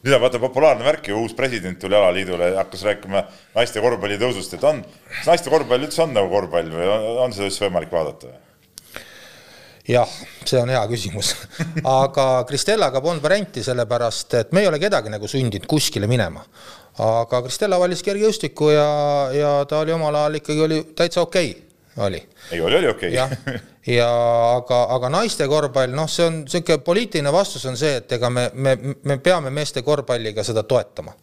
Nüüd on vaata populaarne värk ju, uus president tuli alaliidule ja hakkas rääkima naiste korvpalli tõusust, et on, kas naiste korvpall üldse on nagu korvpall või on, on seda üldse võimalik vaadata? jah, see on hea küsimus aga Kristellaga polnud varianti, sellepärast et me ei ole kedagi nagu sundinud kuskile minema. aga Kristella valis kergejõustiku ja, ja ta oli omal ajal ikkagi oli täitsa okei okay oli. ei, oli, oli okei okay. ja aga, aga naiste korvpall, noh, see on niisugune poliitiline vastus on see, et ega me, me, me peame meeste korvpalliga seda toetama.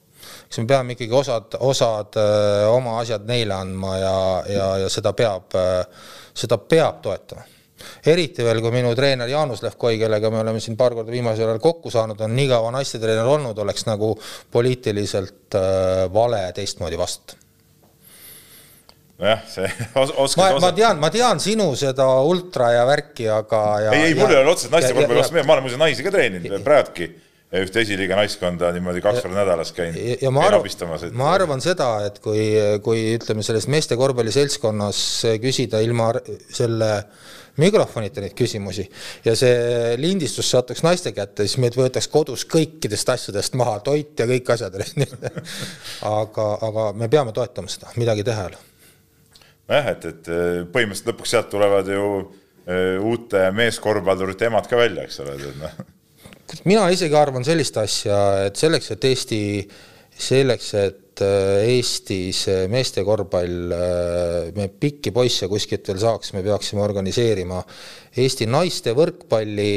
eks me peame ikkagi osad, osad öö, oma asjad neile andma ja, ja, ja seda peab, seda peab toetama eriti veel, kui minu treener Jaanus Lehkoi, kellega me oleme siin paar korda viimasel ajal kokku saanud, on nii kaua naistetreener olnud, oleks nagu poliitiliselt äh, vale teistmoodi vastata nojah, see os oskad ma, ma tean, ma tean sinu seda ultra ja värki, aga ja, ei, ei, mul ei ole otseselt naiste korvpalli vastu, ma olen muuseas naisi ka treeninud, praegugi ühte esiliiga naiskonda niimoodi kaks korda nädalas käin. ja ma arvan, ma arvan seda, et kui, kui ütleme, selles meeste korvpalliseltskonnas küsida ilma selle mikrofonita neid küsimusi ja see lindistus satuks naiste kätte, siis meid võetaks kodus kõikidest asjadest maha, toit ja kõik asjad aga, aga me peame toetama seda, midagi teha ei ole nojah, et, et äh, põhimõtteliselt lõpuks sealt tulevad ju äh, uute meeskorvpallurite emad ka välja, eks ole, et noh. mina isegi arvan sellist asja, et selleks, et Eesti, selleks, et äh, Eestis meeste korvpall, me pikki poisse kuskilt veel saaks, me peaksime organiseerima Eesti naiste võrkpalli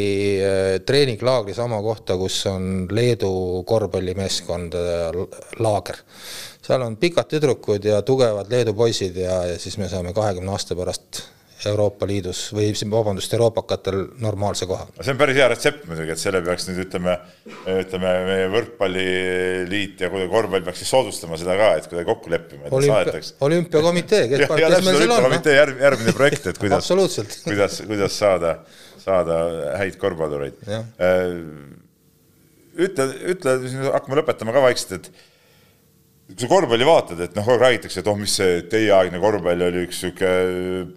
treeninglaagri sama kohta, kus on Leedu korvpallimeeskond laager seal on pikad tüdrukud ja tugevad Leedu poisid ja, ja siis me saame kahekümne aasta pärast Euroopa Liidus või vabandust, euroopakatel normaalse koha. see on päris hea retsept muidugi, et selle peaks nüüd ütleme, ütleme meie võrkpalliliit ja kuidagi korvpall peaks siis soodustama seda ka, et kuidagi kokku leppima. Olümpia, olümpiakomitee, kes, kes meil seal on. järg, järgmine projekt, et kuidas kuidas, kuidas saada, saada häid korvpallureid. Äh, ütle, ütle, hakkame lõpetama ka vaikselt, et kui sa korvpalli vaatad, et noh, kogu aeg räägitakse, et oh, mis see teieaegne korvpall oli üks sihuke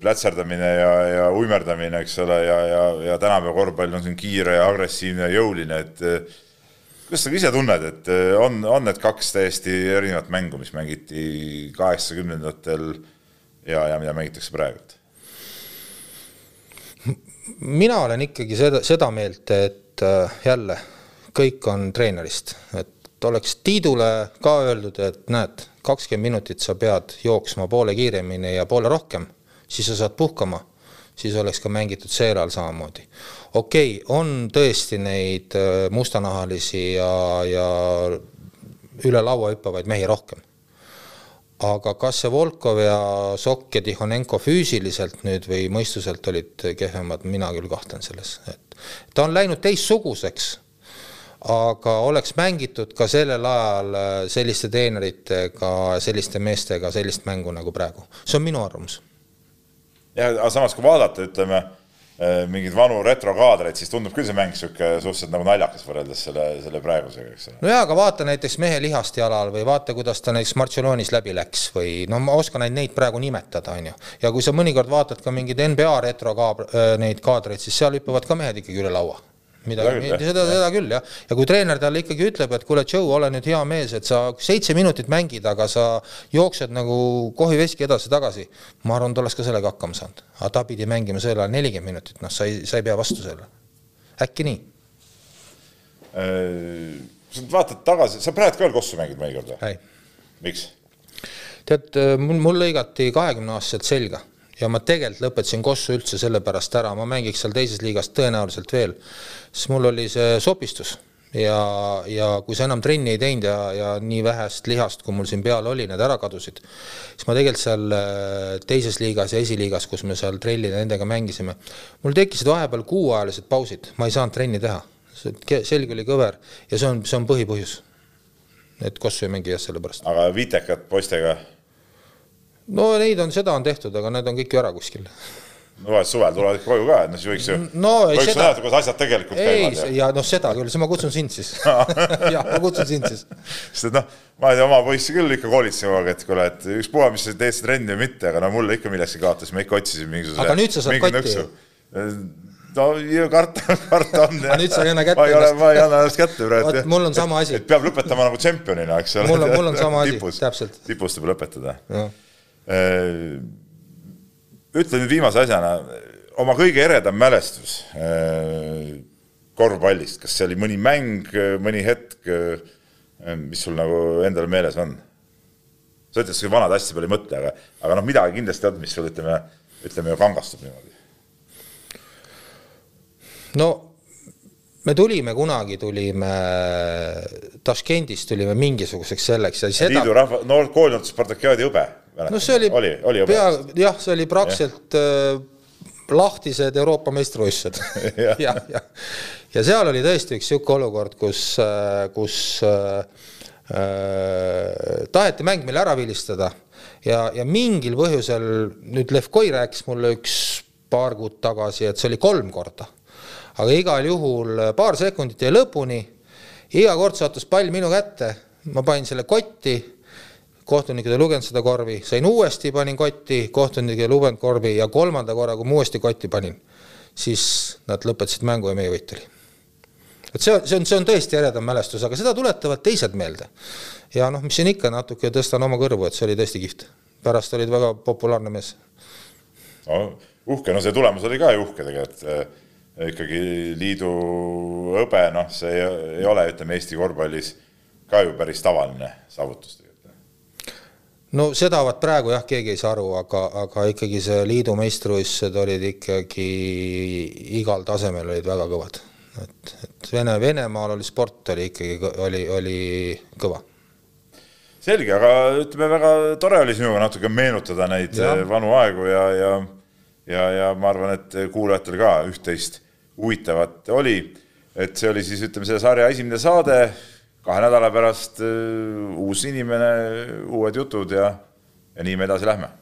plätserdamine ja, ja uimerdamine, eks ole, ja, ja, ja tänapäeva korvpall on siin kiire ja agressiivne ja jõuline, et kuidas sa ise tunned, et on, on need kaks täiesti erinevat mängu, mis mängiti kaheksakümnendatel ja, ja mida mängitakse praegult? mina olen ikkagi seda, seda meelt, et jälle kõik on treenerist, et oleks Tiidule ka öeldud, et näed, kakskümmend minutit sa pead jooksma poole kiiremini ja poole rohkem, siis sa saad puhkama, siis oleks ka mängitud seeral samamoodi. okei okay,, on tõesti neid äh, mustanahalisi ja, ja üle laua hüppavaid mehi rohkem. aga kas see Volkov ja Sokk ja Tihonenko füüsiliselt nüüd või mõistuselt olid kehvemad, mina küll kahtlen selles, et ta on läinud teistsuguseks aga oleks mängitud ka sellel ajal äh, selliste treeneritega, selliste meestega sellist mängu nagu praegu, see on minu arvamus. ja, aga samas, kui vaadata, ütleme äh, mingeid vanu retrokaadreid, siis tundub küll see mäng niisugune suhteliselt nagu naljakas võrreldes selle, selle praegusega, eks ole. no jaa, aga vaata näiteks mehe lihast jalal või vaata, kuidas ta näiteks Barcelonis läbi läks või no ma oskan neid, neid praegu nimetada, on ju. ja kui sa mõnikord vaatad ka mingeid NBA retrokaab-, äh, neid kaadreid, siis seal hüppavad ka mehed ikkagi üle laua midagi, seda, seda küll jah. ja kui treener talle ikkagi ütleb, et kuule, Joe, ole nüüd hea mees, et sa seitse minutit mängid, aga sa jooksed nagu kohiveski edasi-tagasi. ma arvan, ta oleks ka sellega hakkama saanud, aga ta pidi mängima sel ajal nelikümmend minutit, noh, sa ei, sa ei pea vastu selle. äkki nii äh,? sa vaatad tagasi, sa praegu ka veel kossu mängid mõnikord või? miks? tead, mul, mul lõigati kahekümne aastaselt selga ja ma tegelikult lõpetasin Kossu üldse sellepärast ära, ma mängiks seal teises liigas tõenäoliselt veel, sest mul oli see sopistus. Ja, ja kui sa enam trenni ei teinud ja, ja nii vähest lihast, kui mul siin peal oli, need ära kadusid, siis ma tegelikult seal äh, teises liigas ja esiliigas, kus me seal trellide nendega mängisime, mul tekkisid vahepeal kuuajalised pausid, ma ei saanud trenni teha, selg oli kõver. Ja see on, see on põhipõhjus. et Kossu ei mängi jah, sellepärast. aga vitekad poistega no neid on, seda on tehtud, aga need on kõik ju ära kuskil no vahest suvel tulevad ikka koju ka, et noh, siis võiks ju no, võiks seda... näidata, kuidas asjad tegelikult ei, käivad. ja, ja noh, seda küll, siis ma kutsun sind siis jah, ma kutsun sind siis. sest et noh, ma ei tea, oma poissi küll ikka koolitasin kogu aeg, et kuule, et ükspuha, mis sa teed seda trenni või mitte, aga no mulle ikka millestki kaotas, ma ikka otsisin mingisuguse aga nüüd sa saad kotti ju no karta, karta on. aga nüüd sa ei anna kätte. ma ei ole, ma ei anna ennast kätte praegu. mul on sama asi. et peab lõpetama nagu tšempionina, eks ole. mul on, mul on sama asi, täpselt. tipust tuleb lõpetada Äh, ütle nüüd viimase asjana, oma kõige eredam mälestus äh, korvpallist, kas see oli mõni mäng, mõni hetk, äh, mis sul nagu endal meeles on? sa ütled, et vanad asja peale ei mõtle, aga, aga noh, midagi kindlasti on, mis sul ütleme, ütleme ju kangastub niimoodi. no me tulime kunagi, tulime Taškendist tulime mingisuguseks selleks ja seda. liidu rahva, noor koolinoorte Spartakiaadi hõbe no see oli, oli, oli pea, jah, see oli praktiliselt äh, lahtised Euroopa meistrivõistlused. Jah, ja, ja, ja seal oli tõesti üks niisugune olukord, kus, äh, kus äh, äh, taheti mäng meile ära vilistada. Ja, ja mingil põhjusel nüüd Lev Koi rääkis mulle üks paar kuud tagasi, et see oli kolm korda. aga igal juhul paar sekundit jäi lõpuni, iga kord sattus pall minu kätte, ma panin selle kotti kohtunikud ei lugenud seda korvi, sain uuesti, panin kotti, kohtunikud ei lugenud korvi ja kolmanda korra, kui ma uuesti kotti panin, siis nad lõpetasid mängu ja meie võit oli. et see, see on, see on tõesti eredam mälestus, aga seda tuletavad teised meelde. ja noh, mis siin ikka, natuke tõstan oma kõrvu, et see oli tõesti kihvt. pärast olid väga populaarne mees no,. uhke, no see tulemus oli ka ju uhke tegelikult eh, ikkagi liidu hõbe, noh, see ei ole, ütleme Eesti korvpallis ka ju päris tavaline saavutus no seda vaat praegu jah, keegi ei saa aru, aga, aga ikkagi see liidu meistrivõistlused olid ikkagi igal tasemel olid väga kõvad. et, et Vene, Venemaal oli sport oli ikkagi, oli, oli kõva. selge, aga ütleme, väga tore oli sinuga natuke meenutada neid ja. vanu aegu ja, ja ja, ja ma arvan, et kuulajatel ka üht-teist huvitavat oli. et see oli siis, ütleme, selle sarja esimene saade kahe nädala pärast äh, uus inimene, uued jutud ja, ja nii me edasi lähme